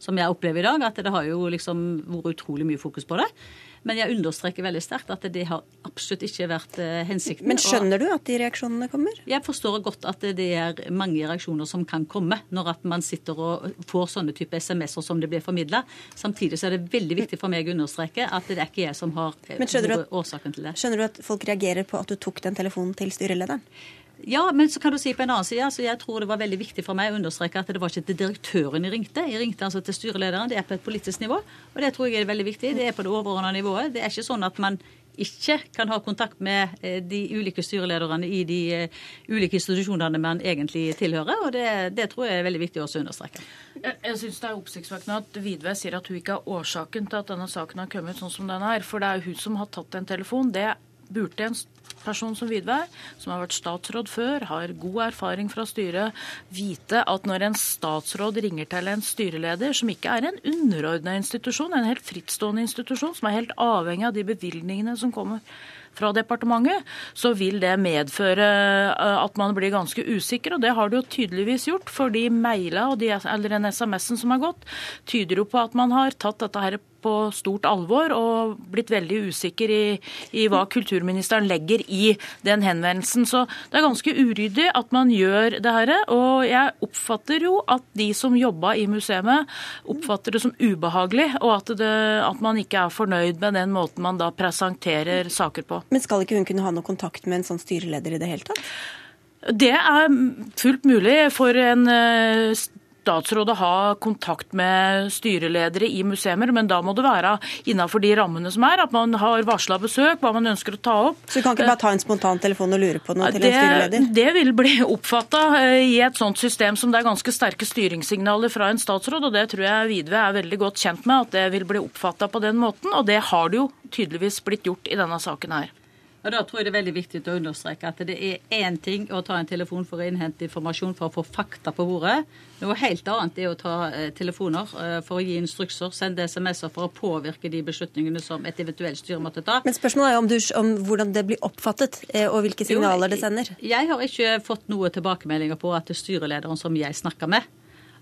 som jeg opplever i dag, at det har jo liksom vært utrolig mye fokus på det. Men jeg understreker veldig sterkt at det har absolutt ikke vært eh, hensikten. Men skjønner du at de reaksjonene kommer? Jeg forstår godt at det er mange reaksjoner som kan komme når at man sitter og får sånne type SMS-er som det blir formidla. Samtidig så er det veldig viktig for meg å understreke at det er ikke jeg som har årsaken til det. Skjønner du at folk reagerer på at du tok den telefonen til styrelederen? Ja, men så kan du si på en annen side, altså jeg tror det var veldig viktig for meg å understreke at det var ikke til direktøren jeg ringte. Jeg ringte altså til styrelederen. Det er på et politisk nivå. Og det tror jeg er veldig viktig. Det er på det overordnede nivået. Det er ikke sånn at man ikke kan ha kontakt med eh, de ulike styrelederne i de eh, ulike institusjonene man egentlig tilhører. og Det, det tror jeg er veldig viktig også å understreke. Jeg, jeg syns det er oppsiktsvekkende at Vidve sier at hun ikke er årsaken til at denne saken har kommet sånn som den er. For det er hun som har tatt en telefon. Det burde en person som Vidvei, som har vært statsråd før, har god erfaring fra styret, vite at når en statsråd ringer til en styreleder, som ikke er en underordna institusjon, en helt frittstående institusjon, som er helt avhengig av de bevilgningene som kommer fra departementet, så vil det medføre eh, at man blir ganske usikker. Og det har det jo tydeligvis gjort, for de maila og de, eller den SMS-en som har gått, tyder jo på at man har tatt dette her på stort alvor og blitt veldig usikker i, i, hva kulturministeren legger i den henvendelsen. Så det er ganske uryddig at man gjør det her. Og jeg oppfatter jo at de som jobba i museet, oppfatter det som ubehagelig, og at, det, at man ikke er fornøyd med den måten man da presenterer saker på. Men skal ikke hun kunne ha noe kontakt med en sånn styreleder i det hele tatt? Det er fullt mulig for en eh, statsråd å ha kontakt med styreledere i museer, men da må det være innenfor de rammene som er. At man har varsla besøk, hva man ønsker å ta opp. Så du kan ikke bare ta en spontan telefon og lure på noe til det, en styreleder? Det vil bli oppfatta eh, i et sånt system som det er ganske sterke styringssignaler fra en statsråd, og det tror jeg Vidve er veldig godt kjent med, at det vil bli oppfatta på den måten. Og det har det jo tydeligvis blitt gjort i denne saken her. Og Da tror jeg det er veldig viktig å understreke at det er én ting å ta en telefon for å innhente informasjon for å få fakta på bordet. Noe helt annet er å ta eh, telefoner eh, for å gi instrukser, sende SMS-er for å påvirke de beslutningene som et eventuelt styre måtte ta. Men spørsmålet er om, du, om hvordan det blir oppfattet, eh, og hvilke signaler jo, det sender. Jeg har ikke fått noe tilbakemeldinger på at det er styrelederen som jeg snakker med,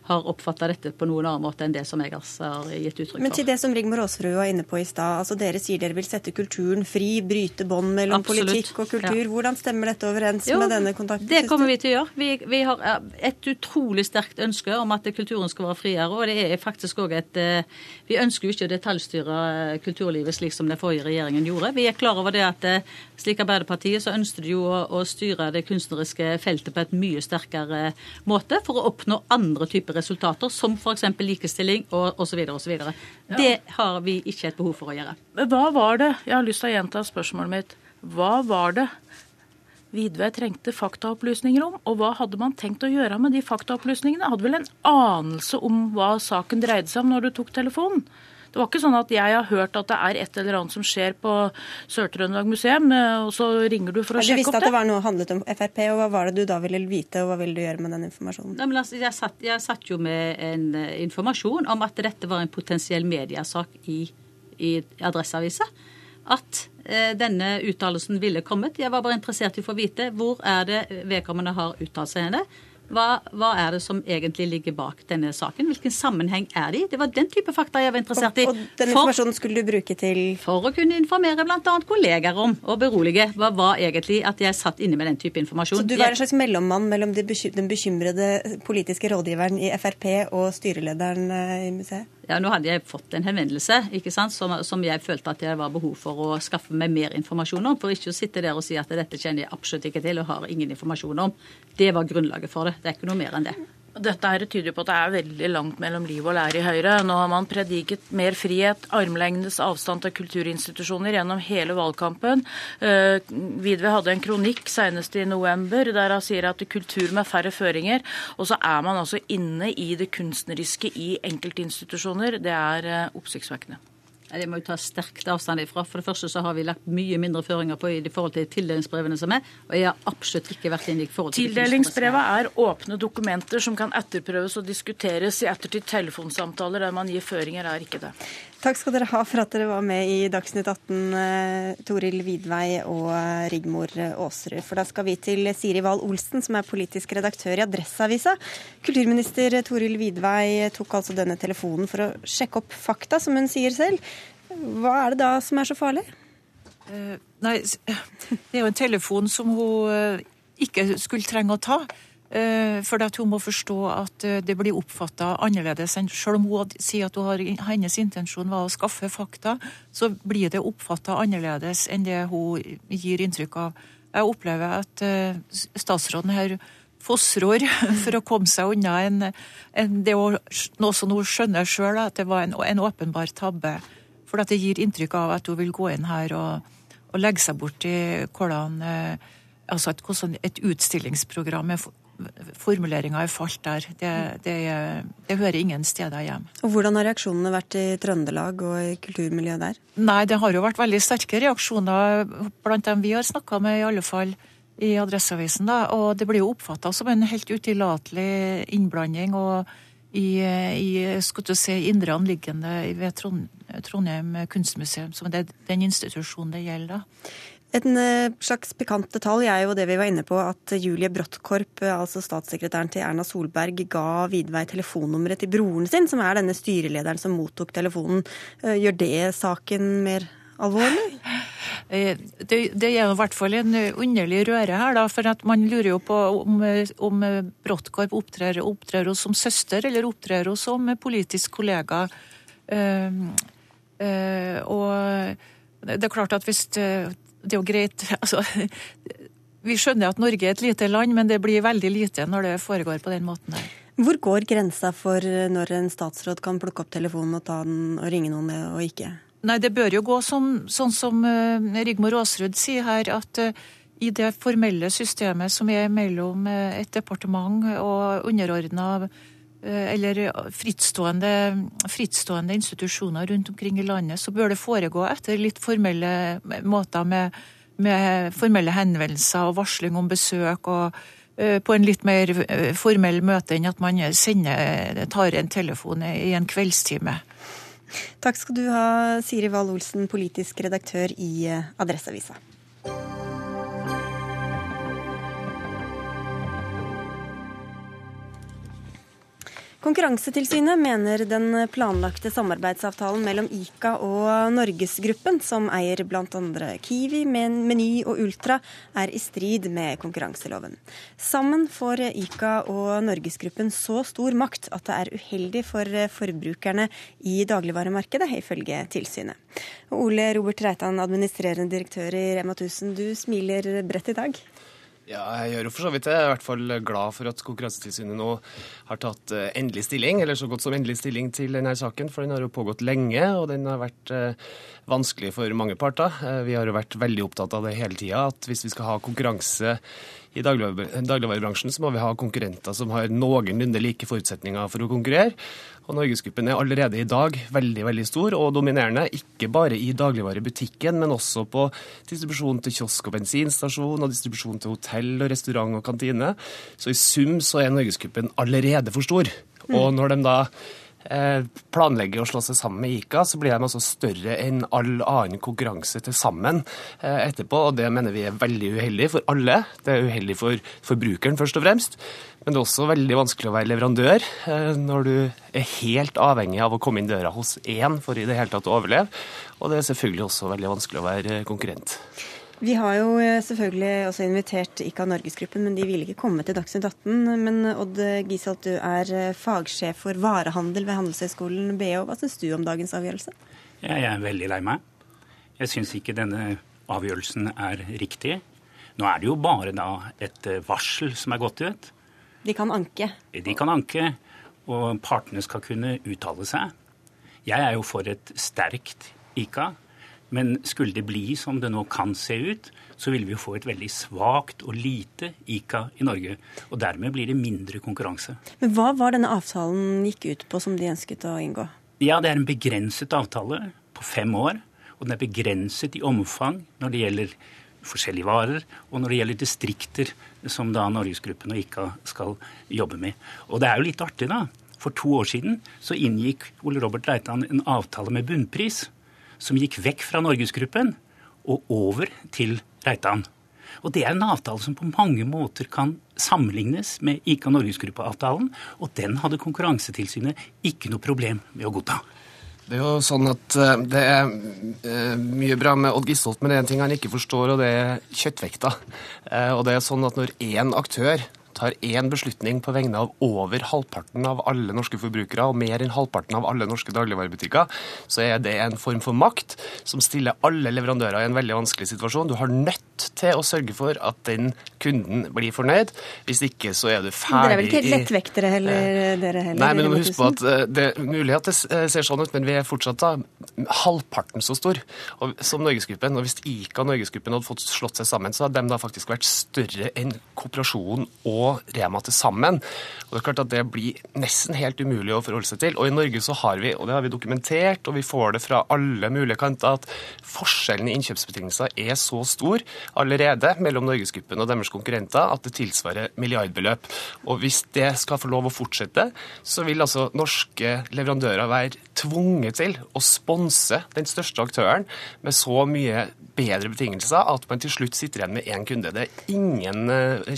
har oppfatta dette på noen annen måte enn det som jeg har gitt uttrykk for. Men til det som Rigmor Aasrud var inne på i stad. Altså dere sier dere vil sette kulturen fri, bryte bånd mellom Absolutt. politikk og kultur. Ja. Hvordan stemmer dette overens jo, med denne kontakten? Det kommer vi til å gjøre. Vi, vi, har et utrolig sterkt ønske om at kulturen skal være friere. Og det er faktisk òg et eh, Vi ønsker jo ikke å detaljstyre kulturlivet slik som den forrige regjeringen gjorde. Vi er klar over det at eh, slik Arbeiderpartiet så ønsket de jo å, å styre det kunstneriske feltet på et mye sterkere måte for å oppnå andre typer resultater, som f.eks. likestilling og osv. osv. Ja. Det har vi ikke et behov for å gjøre. Hva var det, jeg har lyst til å gjenta spørsmålet mitt, hva var det Vidve trengte faktaopplysninger om, og hva hadde man tenkt å gjøre med de faktaopplysningene? Hadde vel en anelse om hva saken dreide seg om når du tok telefonen? Det var ikke sånn at jeg har hørt at det er et eller annet som skjer på Sør-Trøndelag museum, eh, og så ringer du for å sjekke opp det. Du visste at det var noe handlet om Frp, og hva var det du da ville vite, og hva ville du gjøre med den informasjonen? Nei, altså, jeg, satt, jeg, satt, jo med en uh, informasjon om at dette var en potensiell mediasak i, i Adresseavisa. At eh, denne uttalelsen ville kommet. Jeg var bare interessert i å få vite hvor er det vedkommende har uttalt seg henne. Hva, hva, er det som egentlig ligger bak denne saken? Hvilken sammenheng er det i? Det var den type fakta jeg var interessert i. Og, og den informasjonen skulle du bruke til For å kunne informere bl.a. kollegaer om, og berolige. Hva var egentlig at jeg satt inne med den type informasjon? Så du var en slags mellommann mellom den bekymrede politiske rådgiveren i Frp og styrelederen eh, i museet? Ja, Nå hadde jeg fått en henvendelse ikke sant, som, som, jeg følte at det var behov for å skaffe meg mer informasjon om. For ikke å sitte der og si at dette kjenner jeg absolutt ikke til og har ingen informasjon om. Det var grunnlaget for det. Det er ikke noe mer enn det. Dette her tyder på at det er veldig langt mellom liv og lære i Høyre. Nå har man prediket mer frihet, armlengdes avstand til kulturinstitusjoner gjennom hele valgkampen. Uh, Vidve hadde en kronikk senest i november der han sier at kultur med færre føringer. Og så er man altså inne i det kunstneriske i enkeltinstitusjoner. Det er uh, oppsiktsvekkende. Det må jo ta sterkt avstand ifra. For det første så har vi lagt mye mindre føringer på i forhold til tildelingsbrevene som er, og jeg har absolutt ikke vært inne i forhold til Tildelingsbrevene er åpne dokumenter som kan etterprøves og diskuteres i ettertid. Telefonsamtaler der man gir føringer, er ikke det. Takk skal dere ha for at dere var med i Dagsnytt 18, eh, Toril Vidvei og eh, Rigmor Aasrud. For da skal vi til Siri Wahl Olsen, som er politisk redaktør i Adresseavisa. Kulturminister Toril Vidvei tok altså denne telefonen for å sjekke opp fakta, som hun sier selv. Hva er det da som er så farlig? Nei, det er jo en telefon som hun ikke skulle trenge å ta. Eh, for at hun må forstå at eh, det blir oppfatta annerledes. enn Selv om hun sier at har, hennes intensjon var å skaffe fakta, så blir det oppfatta annerledes enn det hun gir inntrykk av. Jeg opplever at eh, statsråden her fossror for å komme seg unna en, en, det å, noe som hun skjønner sjøl, at det var en, en, åpenbar tabbe. For at det gir inntrykk av at hun vil gå inn her og, og legge seg bort i hvordan altså et, et utstillingsprogram med formuleringa er falt der. Det, det, det, hører ingen steder hjem. Og Hvordan har reaksjonene vært i Trøndelag og i kulturmiljøet der? Nei, Det har jo vært veldig sterke reaksjoner blant dem vi har snakka med, i alle fall i Adresseavisen. da, og Det blir jo oppfatta som en helt utillatelig innblanding. og i, i skal si, indre anliggende ved Trondheim kunstmuseum, som er den institusjonen det gjelder. da. En eh, slags pikant detalj er jo det vi var inne på, at Julie Bråttkorp, eh, altså statssekretæren til Erna Solberg, ga Vidvei telefonnummeret til broren sin, som er denne styrelederen som mottok telefonen. Eh, gjør det saken mer alvorlig? Det, det er i hvert fall en underlig røre her, da, for man lurer jo på om, om Bråttkorp opptrer, opptrer oss som søster, eller opptrer oss som politisk kollega. Uh, uh, og det er klart at hvis det er jo greit altså, Vi skjønner at Norge er et lite land, men det blir veldig lite når det foregår på den måten her. Hvor går grensa for når en statsråd kan plukke opp telefonen og ta den og ringe noen og ikke? Nei, det bør jo gå som, sånn som uh, Rigmor Aasrud sier her, at uh, i det formelle systemet som er mellom uh, et departement og underordna eller frittstående, frittstående, institusjoner rundt omkring i landet, så bør det foregå etter litt formelle måter med, med formelle henvendelser og varsling om besøk. og på en litt mer formell møte enn at man sender, tar en telefon i en kveldstime. Takk skal du ha, Siri Wahl Olsen, politisk redaktør i Adresseavisa. Konkurransetilsynet mener den planlagte samarbeidsavtalen mellom ICA og Norgesgruppen, som eier bl.a. Kiwi, Meny og Ultra, er i strid med konkurranseloven. Sammen får ICA og Norgesgruppen så stor makt at det er uheldig for forbrukerne i dagligvaremarkedet, ifølge tilsynet. Ole Robert Reitan, administrerende direktør i Rema 1000, du smiler bredt i dag. Ja, jeg gjør jo for så vidt det. Jeg er i hvert fall glad for at Konkurransetilsynet nå har tatt eh, endelig stilling, eller så godt som endelig stilling til denne saken. For den har jo pågått lenge, og den har vært eh, vanskelig for mange parter. Eh, vi har jo vært veldig opptatt av det hele tida, at hvis vi skal ha konkurranse i dagligvarebransjen, så må vi ha konkurrenter som har noenlunde like forutsetninger for å konkurrere. Og Norgesgruppen er allerede i dag veldig veldig stor og dominerende, ikke bare i dagligvarebutikken, men også på distribusjon til kiosk og bensinstasjon, og distribusjon til hotell og restaurant og kantine. Så i sum så er Norgesgruppen allerede for stor. Og mm. når de da planlegger å slå seg sammen med ICA, så blir de altså større enn all annen konkurranse til sammen eh, etterpå. og Det mener vi er veldig uheldig for alle. Det er uheldig for forbrukeren, først og fremst. Men det er også veldig vanskelig å være leverandør eh, når du er helt avhengig av å komme inn døra hos én for i det hele tatt å overleve. Og det er selvfølgelig også veldig vanskelig å være konkurrent. Vi har jo eh, selvfølgelig også invitert ICA Norgesgruppen, men de ville ikke komme til Dagsnytt 18. Men Odd Giselt, du er eh, fagsjef for varehandel ved Handelshøyskolen BH. Hva syns du om dagens avgjørelse? Jeg er veldig lei meg. Jeg syns ikke denne avgjørelsen er riktig. Nå er det jo bare da et eh, varsel som er gått ut. De kan anke? De kan anke, og partene skal kunne uttale seg. Jeg er jo for et sterkt ICA. Men skulle det bli som det nå kan se ut, så vil vi jo få et veldig svakt og lite ICA i Norge. Og dermed blir det mindre konkurranse. Men hva var denne avtalen gikk ut på, som de ønsket å inngå? Ja, det er en begrenset avtale på fem år. Og den er begrenset i omfang når det gjelder forskjellige varer, og når det gjelder distrikter, som da Norgesgruppen og ICA skal jobbe med. Og det er jo litt artig, da. For to år siden så inngikk Ole Robert Leitan en avtale med bunnpris som gikk vekk fra Norgesgruppen og over til Reitan. Og Det er en avtale som på mange måter kan sammenlignes med ICA Norgesgruppa-avtalen, og den hadde Konkurransetilsynet ikke noe problem med å godta. Det er jo sånn at eh, det er eh, mye bra med Odd Gisholt, men det er en ting han ikke forstår, og det er kjøttvekta. Eh, og det er sånn at når én aktør tar én beslutning på vegne av over halvparten av alle norske forbrukere og mer enn halvparten av alle norske dagligvarebutikker, så er det en form for makt som stiller alle leverandører i en veldig vanskelig situasjon. Du har nødt til å sørge for at den kunden blir fornøyd. Hvis ikke så er du ferdig Dere er vel ikke lettvektere heller, dere heller? Nei, men du må huske på at eh, det er mulig at det eh, ser sånn ut, men vi er fortsatt da halvparten så stor som Norgesgruppen. Og hvis ICA og Norgesgruppen hadde fått slått seg sammen, så hadde de da faktisk vært større enn kooperasjonen og og Rema til sammen. Og Det er klart at det blir nesten helt umulig å forholde seg til. Og i Norge så har vi, og det har vi dokumentert, og vi får det fra alle mulige kanter, at forskjellen i innkjøpsbetingelser er så stor allerede mellom Norgesgruppen og deres konkurrenter at det tilsvarer milliardbeløp. Og hvis det skal få lov å fortsette, så vil altså norske leverandører være tvunget til å sponse den største aktøren med så mye bedre betingelser at man til slutt sitter igjen med én kunde. Det er ingen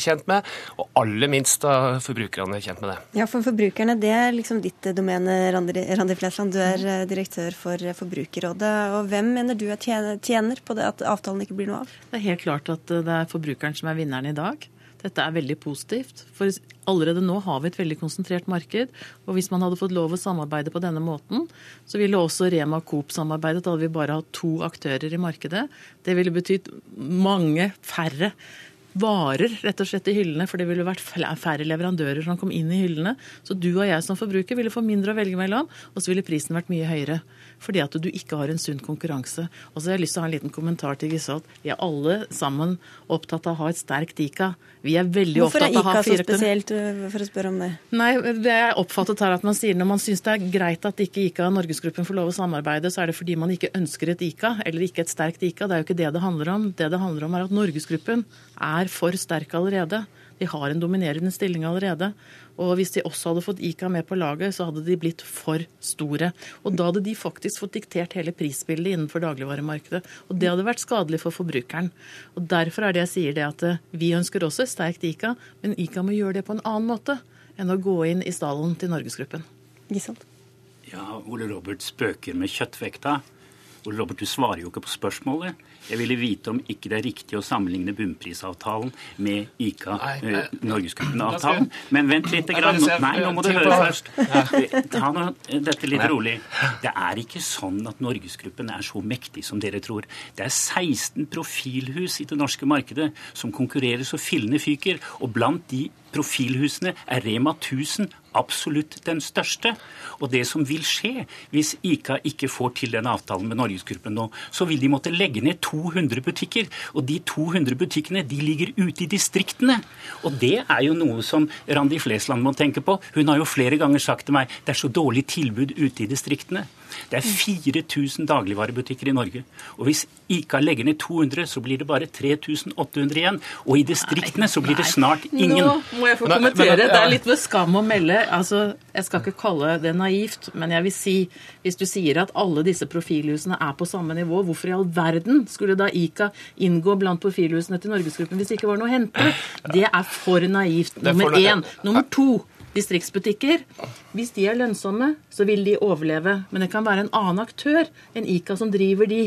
kjent tjent med, og aller minst da forbrukerne er tjent med det. Ja, for forbrukerne, det er liksom ditt domene, Randi, Randi Flesland. Du er uh, direktør for Forbrukerrådet. Og hvem mener du er tjener på det at avtalen ikke blir noe av? Det er helt klart at det er forbrukeren som er vinneren i dag. Dette er veldig positivt. For allerede nå har vi et veldig konsentrert marked. Og hvis man hadde fått lov å samarbeide på denne måten, så ville også Rema og Coop samarbeidet. Da hadde vi bare hatt to aktører i markedet. Det ville betydd mange færre varer rett og slett i hyllene, for det ville vært færre leverandører som kom inn i hyllene. Så du og jeg som forbruker ville få mindre å velge mellom, og så ville prisen vært mye høyere. Fordi at du ikke har en sunn konkurranse. Og så har jeg lyst til å ha en liten kommentar til Gisholt. Vi er alle sammen opptatt av å ha et sterkt ICA. Vi er veldig Hvorfor opptatt av å ha fire Hvorfor er ICA så spesielt, øh, for å spørre om det? Nei, det er oppfattet her at man sier når man syns det er greit at ikke ICA og Norgesgruppen får lov å samarbeide, så er det fordi man ikke ønsker et ICA, eller ikke et sterkt ICA. Det er jo ikke det det handler om. Det det handler om er at Norgesgruppen er for sterk allerede. De har en dominerende stilling allerede. Og hvis de også hadde fått ICA med på laget, så hadde de blitt for store. Og da hadde de faktisk fått diktert hele prisbildet innenfor dagligvaremarkedet. Og det hadde vært skadelig for forbrukeren. Og derfor er det jeg sier det at eh, vi ønsker også sterkt ICA, men ICA må gjøre det på en annen måte enn å gå inn i stallen til Norgesgruppen. Gisselt? Ja, Ole Robert spøker med kjøttvekta. Ole Robert, du svarer jo ikke på spørsmålet. Jeg ville vite om ikke det er riktig å sammenligne bunnprisavtalen med ICA, eh, Norgesgruppen-avtalen. Men vent litt. Grann. Nei, nå må du høre først. Ta nå dette litt rolig. Det er ikke sånn at Norgesgruppen er så mektig som dere tror. Det er 16 profilhus i det norske markedet som konkurrerer så fillene fyker. Og blant de profilhusene er Rema 1000 absolutt den største. Og det som vil skje hvis ICA ikke får til den avtalen med Norgesgruppen nå, så vil de måtte legge ned 200 butikker. Og de 200 butikkene de ligger ute i distriktene. Og det er jo noe som Randi Flesland må tenke på. Hun har jo flere ganger sagt til meg det er så dårlig tilbud ute i distriktene. Det er 4000 dagligvarebutikker i Norge. Og hvis ICA legger ned 200, så blir det bare 3800 igjen. Og i distriktene så blir det snart ingen. Nå må jeg få kommentere. Det er litt med skam å melde. Altså, jeg skal ikke kalle det naivt, men jeg vil si, hvis du sier at alle disse profilhusene er på samme nivå, hvorfor i all verden skulle da ICA inngå blant profilhusene til Norgesgruppen hvis det ikke var noe å hente? Det er for naivt. Nummer én. Nummer to distriktsbutikker. Hvis de er lønnsomme, så vil de overleve. Men det kan være en annen aktør enn ICA som driver de.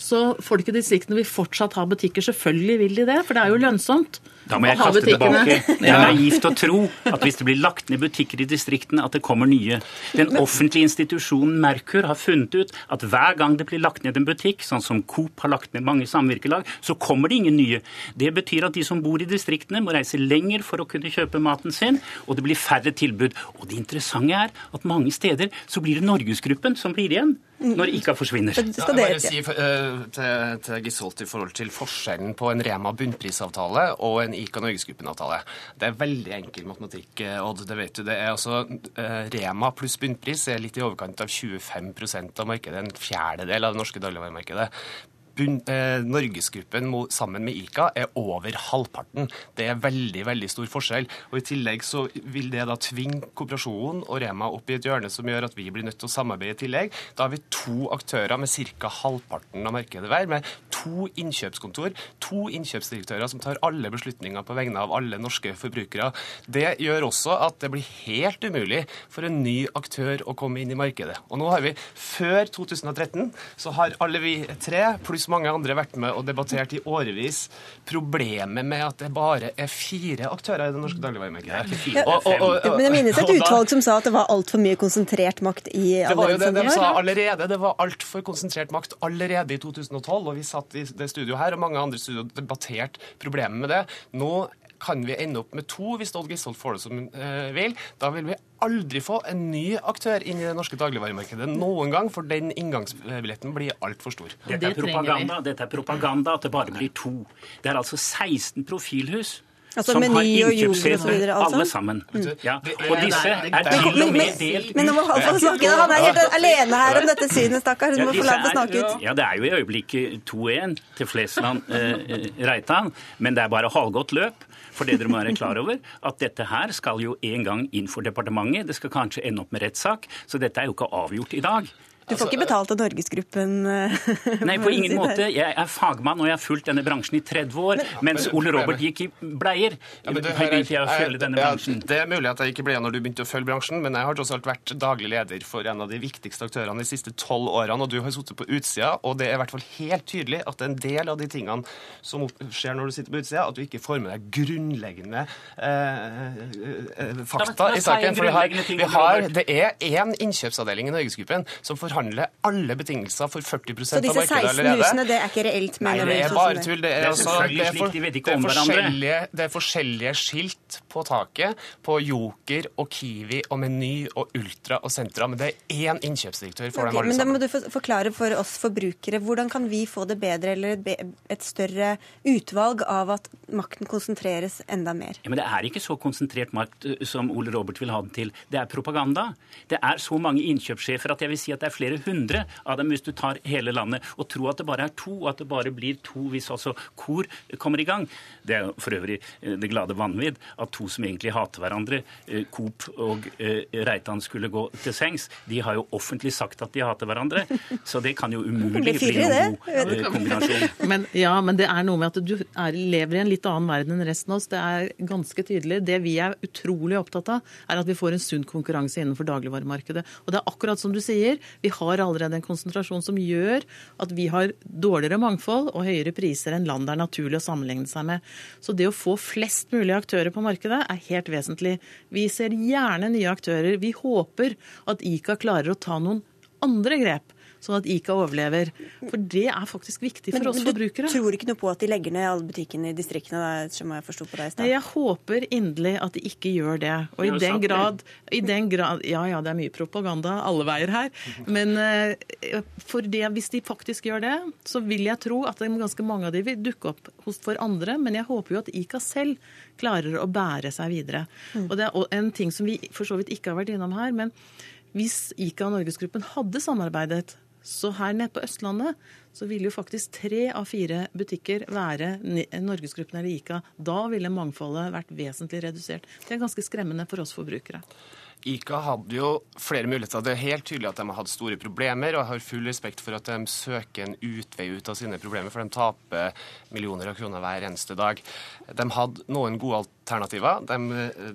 Så folk i distriktene vil fortsatt ha butikker. Selvfølgelig vil de det, for det er jo lønnsomt. Da må jeg kaste tilbake. Det er naivt å tro at hvis det blir lagt ned butikker i distriktene, at det kommer nye. Den offentlige institusjonen Merkur har funnet ut at hver gang det blir lagt ned en butikk, sånn som Coop har lagt ned mange samvirkelag, så kommer det ingen nye. Det betyr at de som bor i distriktene, må reise lenger for å kunne kjøpe maten sin, og det blir færre tilbud. Og det interessante er at mange steder så blir det Norgesgruppen som blir igjen når ICA forsvinner. Ja, jeg bare si uh, til, til Gisholt i forhold til forskjellen på en Rema bunnprisavtale og en ICA Norgesgruppen-avtale. Det er veldig enkel matematikk, eh, Odd. Det vet du. Det er altså uh, Rema pluss bunnpris er litt i overkant av 25% av markedet. En fjerdedel av det norske dagligvaremarkedet eh, Norgesgruppen sammen med ICA er over halvparten. Det er veldig veldig stor forskjell. Og I tillegg så vil det da tvinge kooperasjonen og Rema opp i et hjørne som gjør at vi blir nødt til å samarbeide i tillegg. Da har vi to aktører med ca. halvparten av markedet hver, med to innkjøpskontor, to innkjøpsdirektører som tar alle beslutninger på vegne av alle norske forbrukere. Det gjør også at det blir helt umulig for en ny aktør å komme inn i markedet. Og nå har vi, Før 2013 så har alle vi tre pluss mange andre vært med og debattert i årevis problemet med at det bare er fire aktører i det norske dagligvaremarkedet. Men jeg minnes et utvalg som sa at det var altfor mye konsentrert makt i Det var jo det de sa allerede. Det var altfor konsentrert makt allerede i 2012. Og vi satt i det studioet her og mange andre studio og debatterte problemet med det. Nå kan vi ende opp med to hvis Odd Gisholt får det som hun eh, vil. Da vil vi aldri få en ny aktør inn i det norske dagligvaremarkedet noen gang, for den inngangsbilletten blir altfor stor. Dette er propaganda, dette er propaganda at det bare blir to. Det er altså 16 profilhus Altså som har videre, altså? alle sammen. Mm. Ja. Og disse er til og med delt men nå må han få snakke. Han er helt alene her om dette synet, stakkar. Hun Ja, må få lov til å snakke ut. Ja, Det er jo i øyeblikket 2-1 til Flesland eh, Reitan, men det er bare halvgått løp. For det dere må være klar over, at dette her skal jo en gang inn for departementet. Det skal kanskje ende opp med rettssak, så dette er jo ikke avgjort i dag. Du får ikke betalt av Norgesgruppen? eh, Nei, på ingen måte. Jeg er fagmann, og jeg har fulgt denne bransjen i 30 år, mens Men- Ole Robert gikk i bleier. Ja, men du, Har begynt jeg jeg- bransjen. Det er mulig at jeg ikke ble når du begynte å følge bransjen, men jeg har tross alt vært daglig leder for en av de viktigste aktørene de siste tolv årene, og du har sittet på utsida, og det er i hvert fall helt tydelig at en del av de tingene som skjer når du sitter på utsida, at du ikke får med deg grunnleggende eh, eh, fakta Da- da i saken. For vi har, vi har, det er én innkjøpsavdeling i Norgesgruppen som forhandler alle betingelser for 40 Så av disse 16 allerede. husene, det er ikke reelt? Nei, det er bare tull. Det Det er, altså, det er, slik, for, det, er forskjellige, det er forskjellige skilt på taket på Joker og Kiwi og Meny og Ultra og Sentra, men det er én innkjøpsdirektør for Ok, dem alle men da må du forklare for oss forbrukere. Hvordan kan vi få det bedre, eller et, et større utvalg av at makten konsentreres enda mer? Ja, men Det er ikke så konsentrert makt eh, som Ole Robert vil ha det til. Det er propaganda. Det er så mange innkjøpssjefer at jeg vil si at det er flere hundre av dem hvis du tar hele landet. Og tro at det bare er to, at det bare blir to hvis altså kor kommer i gang. Det er for øvrig eh, det glade vanvidd at to som egentlig hater hverandre, eh, Coop og eh, Reitan, skulle gå til sengs. De har jo offentlig sagt at de hater hverandre, så det kan jo umulig bli noen god kombinasjon. Men, ja, men det er noe med at du er, lever i en litt annen verden enn resten av oss. Det er ganske tydelig. Det vi er utrolig opptatt av, er at vi får en sunn konkurranse innenfor dagligvaremarkedet. Og det er akkurat som du sier, vi har allerede en konsentrasjon som gjør at vi har dårligere mangfold og høyere priser enn land det er naturlig å sammenligne seg med. Så det å få flest mulig aktører på markedet er helt vesentlig. Vi ser gjerne nye aktører. Vi håper at ICA klarer å ta noen andre grep sånn at ICA overlever. For det er faktisk viktig for Men oss du forbrukere. tror ikke noe på at de legger ned alle butikkene i distriktene, da, som jeg forsto på deg i stad? Jeg håper inderlig at de ikke gjør det. Og i den grad, i den grad Ja ja, det er mye propaganda alle veier her. Men eh, for det, hvis de faktisk gjør det, så vil jeg tro at ganske mange av de vil dukke opp hos for andre. Men jeg håper jo at ICA selv klarer å bære seg videre. Og det er en ting som vi for så vidt ikke har vært innom her. men hvis ICA og Norgesgruppen hadde samarbeidet, så her nede på Østlandet så ville jo faktisk tre av fire butikker være Norgesgruppen eller ICA. Da ville mangfoldet vært vesentlig redusert. Det er ganske skremmende for oss forbrukere. ICA hadde jo flere muligheter. Det er helt tydelig at de har hatt store problemer, og jeg har full respekt for at de søker en utvei ut av sine problemer, for de taper millioner av kroner hver eneste dag. De hadde noen gode alternativer. De,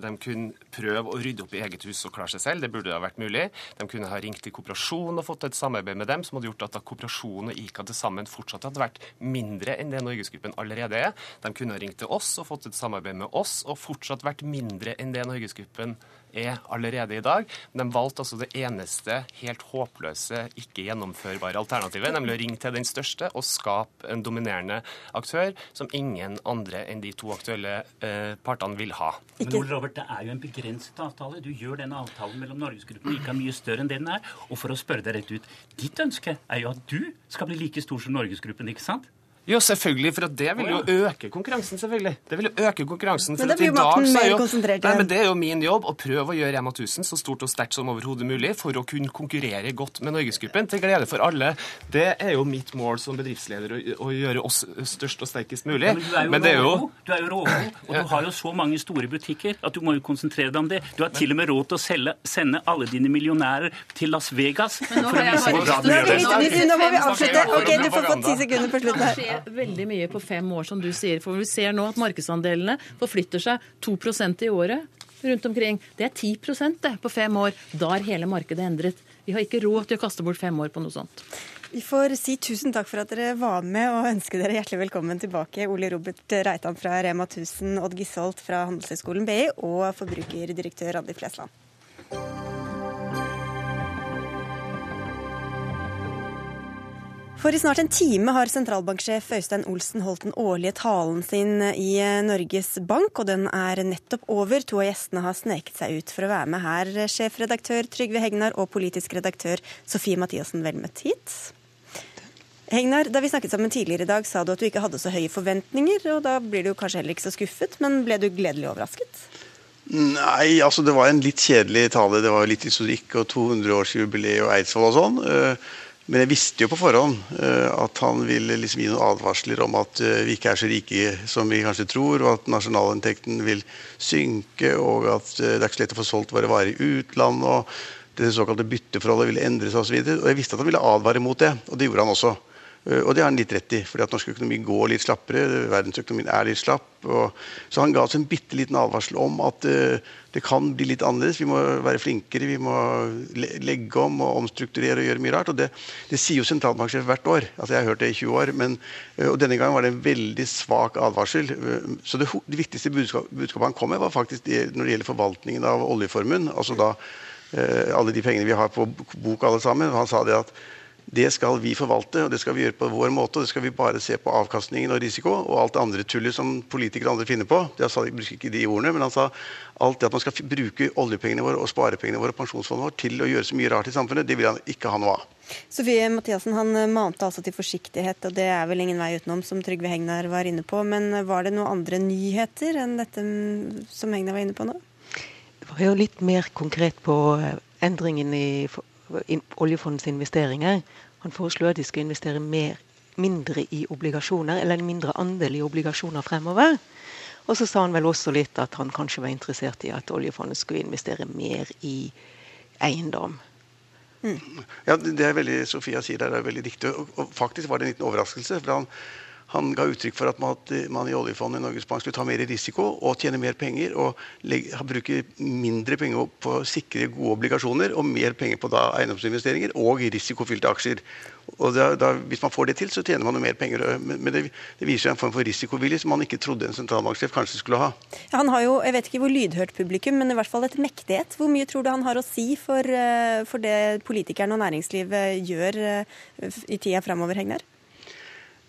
de kunne prøve å rydde opp i eget hus og klare seg selv. Det burde ha vært mulig. De kunne ha ringt til kooperasjon og fått et samarbeid med dem som hadde gjort at da kooperasjon og ICA til sammen fortsatt hadde vært mindre enn det Norgesgruppen allerede er. De kunne ha ringt til oss og fått et samarbeid med oss og fortsatt vært mindre enn det Norgesgruppen er allerede i dag. Men de valgte altså det eneste helt håpløse, ikke gjennomførbare alternativet, nemlig å ringe til den største og skape en dominerende aktør som ingen andre enn de to aktuelle eh, partene vil ha. Men Ole Robert, det er jo en begrenset avtale. Du gjør denne avtalen mellom Norgesgruppen ikke mye større enn det den er. Og for å spørre deg rett ut, ditt ønske er jo at du skal bli like stor som Norgesgruppen, ikke sant? Jo, selvfølgelig, for det vil jo øke konkurransen, selvfølgelig. Det vil jo øke konkurransen. For Men da blir jo makten så er mer jo, konsentrert nei, men Det er jo min jobb å prøve å gjøre Rema 1000 så stort og sterkt som overhodet mulig for å kunne konkurrere godt med Norgesgruppen, til glede for alle. Det er jo mitt mål som bedriftsleder, å, å gjøre oss størst og sterkest mulig. Ja, men du er jo rågod, du er jo rågod, og du har jo så mange store butikker at du må jo konsentrere deg om det. Du har til og med råd til å selge, sende alle dine millionærer til Las Vegas nå for å vise hvor bra du gjør er det. nå må vi avslutte. Ok, du får få ti sekunder på slutten her. Veldig mye på fem år, som du sier. For vi ser nå at markedsandelene forflytter seg 2% i året rundt omkring. Det er 10 det, på fem år. Da er hele markedet endret. Vi har ikke råd til å kaste bort fem år på noe sånt. Vi får si tusen takk for at dere var med, og ønske dere hjertelig velkommen tilbake. Ole Robert Reitan fra Rema 1000, Odd Gisholt fra Handelshøyskolen BI og forbrukerdirektør Randi Flesland. For i snart en time har sentralbanksjef Øystein Olsen holdt den årlige talen sin i Norges Bank, og den er nettopp over. To av gjestene har sneket seg ut for å være med her. Sjefredaktør Trygve Hegnar og politisk redaktør Sofie Mathiassen, vel møtt hit. Hegnar, da vi snakket sammen tidligere i dag, sa du at du ikke hadde så høye forventninger, og da blir du kanskje heller ikke så skuffet, men ble du gledelig overrasket? Nei, altså det var en litt kjedelig tale. Det var litt historikk og 200-årsjubileet og Eidsvoll og sånn. Eh, men jeg visste jo på forhånd eh, at han ville liksom gi noen advarsler om at eh, vi ikke er så rike som vi kanskje tror, og at nasjonalinntekten vil synke, og at det er ikke så lett å få solgt våre varer i utlandet. og Det såkalte bytteforholdet ville endre seg osv. Jeg visste at han ville advare mot det, og det gjorde han også. Eh, og det har han litt rett i, fordi at norsk økonomi går litt slappere. Verdensøkonomien er litt slapp. Og, så han ga oss en bitte liten advarsel om at det kan bli litt annerledes. Vi må være flinkere, vi må legge om og omstrukturere og gjøre mye rart. Og det, det sier jo sentralbanksjef hvert år. Altså Jeg har hørt det i 20 år. Men, og denne gangen var det en veldig svak advarsel. Så det, det viktigste budskap, budskapet han kom med, var faktisk det når det gjelder forvaltningen av oljeformuen. Altså da alle de pengene vi har på bok alle sammen. Han sa det at det skal vi forvalte, og det skal vi gjøre på vår måte. og Det skal vi bare se på avkastningen og risiko og alt det andre tullet som politikere og andre finner på. Det sa ikke de ordene, men han sa alt det at man skal bruke oljepengene våre og sparepengene våre og pensjonsfondet vårt til å gjøre så mye rart i samfunnet, det vil han ikke ha noe av. Sofie Mathiassen han mante altså til forsiktighet, og det er vel ingen vei utenom, som Trygve Hegnar var inne på. Men var det noen andre nyheter enn dette som Hegnar var inne på nå? Det var jo litt mer konkret på eh, endringen i oljefondets investeringer. Han foreslo at de skal investere mer, mindre i obligasjoner, eller en mindre andel i obligasjoner fremover. Og så sa han vel også litt at han kanskje var interessert i at oljefondet skulle investere mer i eiendom. Mm. Ja, det er veldig, Sofia sier det er veldig riktig. Og, og faktisk var det en liten overraskelse. for han han ga uttrykk for at man, i oljefondet i Norges Bank skulle ta mer risiko og tjene mer penger. Og legge, bruke mindre penger på sikre gode obligasjoner og mer penger på da, eiendomsinvesteringer og risikofylte aksjer. Og da, da, Hvis man får det til, så tjener man jo mer penger. Men, men det, det, viser en form for risikovilje som man ikke trodde en sentralbanksjef kanskje skulle ha. Ja, han har jo, Jeg vet ikke hvor lydhørt publikum, men i hvert fall et mektighet. Hvor mye tror du han har å si for, eh, for det politikerne og næringslivet gjør eh, i tida framover, Hegnar?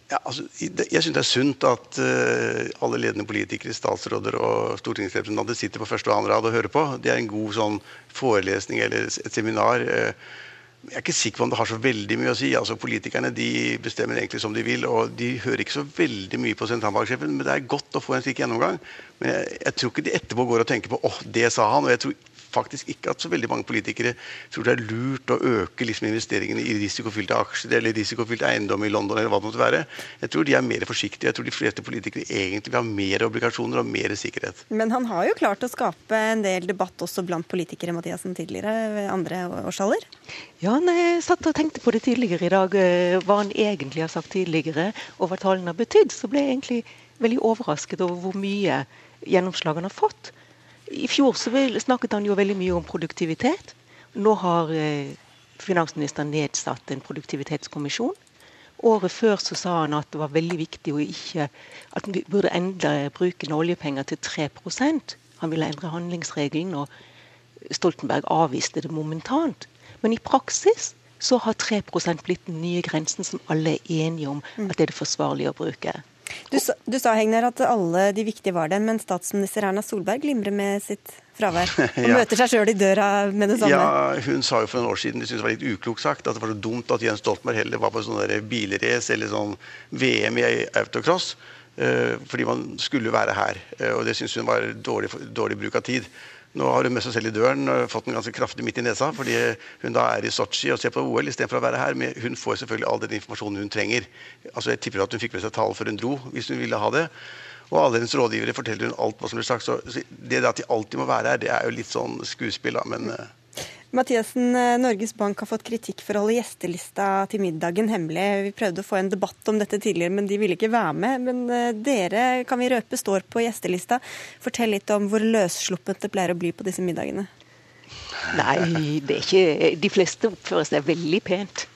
Ja, altså, jeg syns det er sunt at uh, alle ledende politikere, statsråder og stortingsrepresentanter sitter på første og andre rad og hører på. Det er en god sånn, forelesning eller et seminar. Uh, jeg er ikke sikker på om det har så veldig mye å si. Altså, Politikerne de bestemmer egentlig som de vil, og de hører ikke så veldig mye på sentralbanksjefen. Men det er godt å få en slik gjennomgang. Men jeg, jeg tror ikke de etterpå går og tenker på åh, oh, det sa han. og jeg tror faktisk ikke at så veldig mange politikere tror det er lurt å øke liksom investeringene i risikofylte aksjer eller risikofylt eiendom i London. eller hva det måtte være. Jeg tror de er mer forsiktige. Jeg tror de fleste politikere egentlig vil ha mer obligasjoner og mer sikkerhet. Men han har jo klart å skape en del debatt også blant politikere Mathiasen, tidligere ved andre årsalder? Ja, når jeg satt og tenkte på det tidligere i dag, eh, hva han egentlig har sagt tidligere, og hva talen har betydd, så ble jeg egentlig veldig overrasket over hvor mye gjennomslag han har fått. I fjor snakket han jo veldig mye om produktivitet. Nå har eh, finansministeren nedsatt en produktivitetskommisjon. Året før så sa han at det var veldig viktig å ikke, at vi burde endre bruken av oljepenger til 3% Han ville endre handlingsregelen, og Stoltenberg avviste det momentant. Men i praksis så har 3 blitt den nye grensen som alle er enige om at det er det forsvarlige å bruke. Du sa, du sa Hegner, at alle de viktige var det, men statsminister Erna Solberg glimrer med sitt fravær. Og ja. møter seg sjøl i døra med det samme. Ja, Hun sa jo for noen år siden det synes det var litt uklokt sagt, at det var så dumt at Jens Stoltenberg heller var på sånn bilrace eller sånn VM i autocross. Uh, fordi man skulle være her. Uh, og det syns hun var dårlig, dårlig bruk av tid. Nå har hun med seg selv i døren og fått den ganske kraftig midt i nesa fordi hun da er i Sotsji og ser på OL istedenfor å være her. Men hun får selvfølgelig all den informasjonen hun trenger. Altså Jeg tipper at hun fikk med seg talen før hun dro, hvis hun ville ha det. Og alle hennes rådgivere forteller hun alt hva som blir sagt. Så det at de alltid må være her, det er jo litt sånn skuespill, da. Men uh, Mathiassen, eh, Norges Bank har fått kritikk for å holde gjestelista til middagen hemmelig. Vi prøvde å få en debatt om dette tidligere, men de ville ikke være med. Men eh, dere, kan vi røpe, står på gjestelista. Fortell litt om hvor løssluppent det pleier å bli på disse middagene. Nei, det er ikke De fleste oppfører seg veldig pent.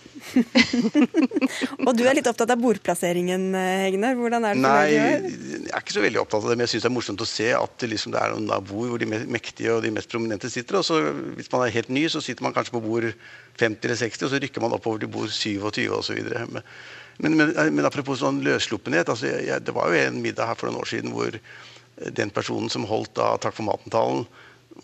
og du er litt opptatt av bordplasseringen, Hegner. Hvordan er det Nei, jeg er ikke så veldig opptatt av det, men jeg syns det er morsomt å se at det, liksom, det er noen bord hvor de mektige og de mest prominente sitter. Og så hvis man er helt ny, så sitter man kanskje på bord 50 eller 60, og så rykker man oppover til bord 27 osv. Men, men, men, men apropos sånn løssluppenhet. Altså, jeg, det var jo en middag her for noen år siden hvor den personen som holdt da Takk for maten-talen,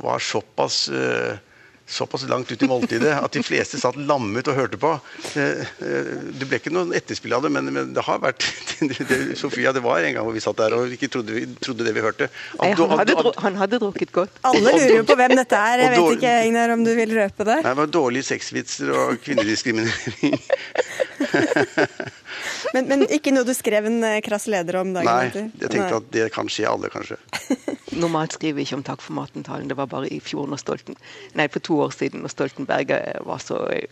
var såpass uh, såpass langt ut i måltidet at de fleste satt lammet og hørte på. Eh, eh, det ble ikke noen etterspill av det, men, men det har vært det, Sofia, det var en gang hvor vi satt der og ikke trodde, trodde det vi hørte. Nei, han, hadde, han, hadde, drukket godt. Alle lurer jo på hvem dette er. Jeg vet ikke Egnar, om du vil røpe det? Nei, det var dårlige sexvitser og kvinnediskriminering. men, men, ikke noe du skrev en eh, krass leder om dagen Nei, jeg tenkte Nei. at det kan skje alle, kanskje. Normalt skriver vi ikke om Takk for maten-talen. Det var bare i fjor når Stolten, nei, for to år siden når Stoltenberg eh, var så eh,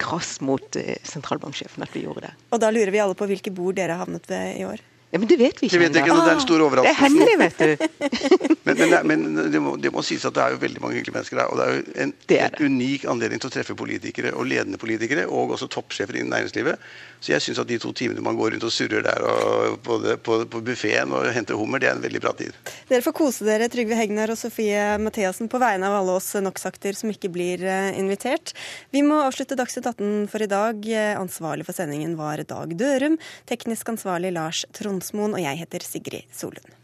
krass mot sentralbanksjefen at vi gjorde det. Og da lurer vi alle på hvilke bord dere havnet ved i år? Ja, Men det vet vi ikke. Det vet ikke, det er en stor overraskelse. Det er hemmelig, vet du. men, men, men det, må, det, må, sies at det er jo veldig mange hyggelige mennesker der. Og det er jo en det er det. unik anledning til å treffe politikere, og ledende politikere, og også toppsjefer innen næringslivet. Så jeg syns at de to timene man går rundt og surrer der og på, på, på buffeen og henter hummer, det er en veldig bra tid. Dere får kose dere, Trygve Hegnar og Sofie Mathiassen, på vegne av alle oss NOx-akter som ikke blir eh, invitert. Vi må avslutte Dagsnytt 18 for i dag. Ansvarlig for sendingen var Dag Dørum. Teknisk ansvarlig Lars Tronsmoen, og jeg heter Sigrid Solund.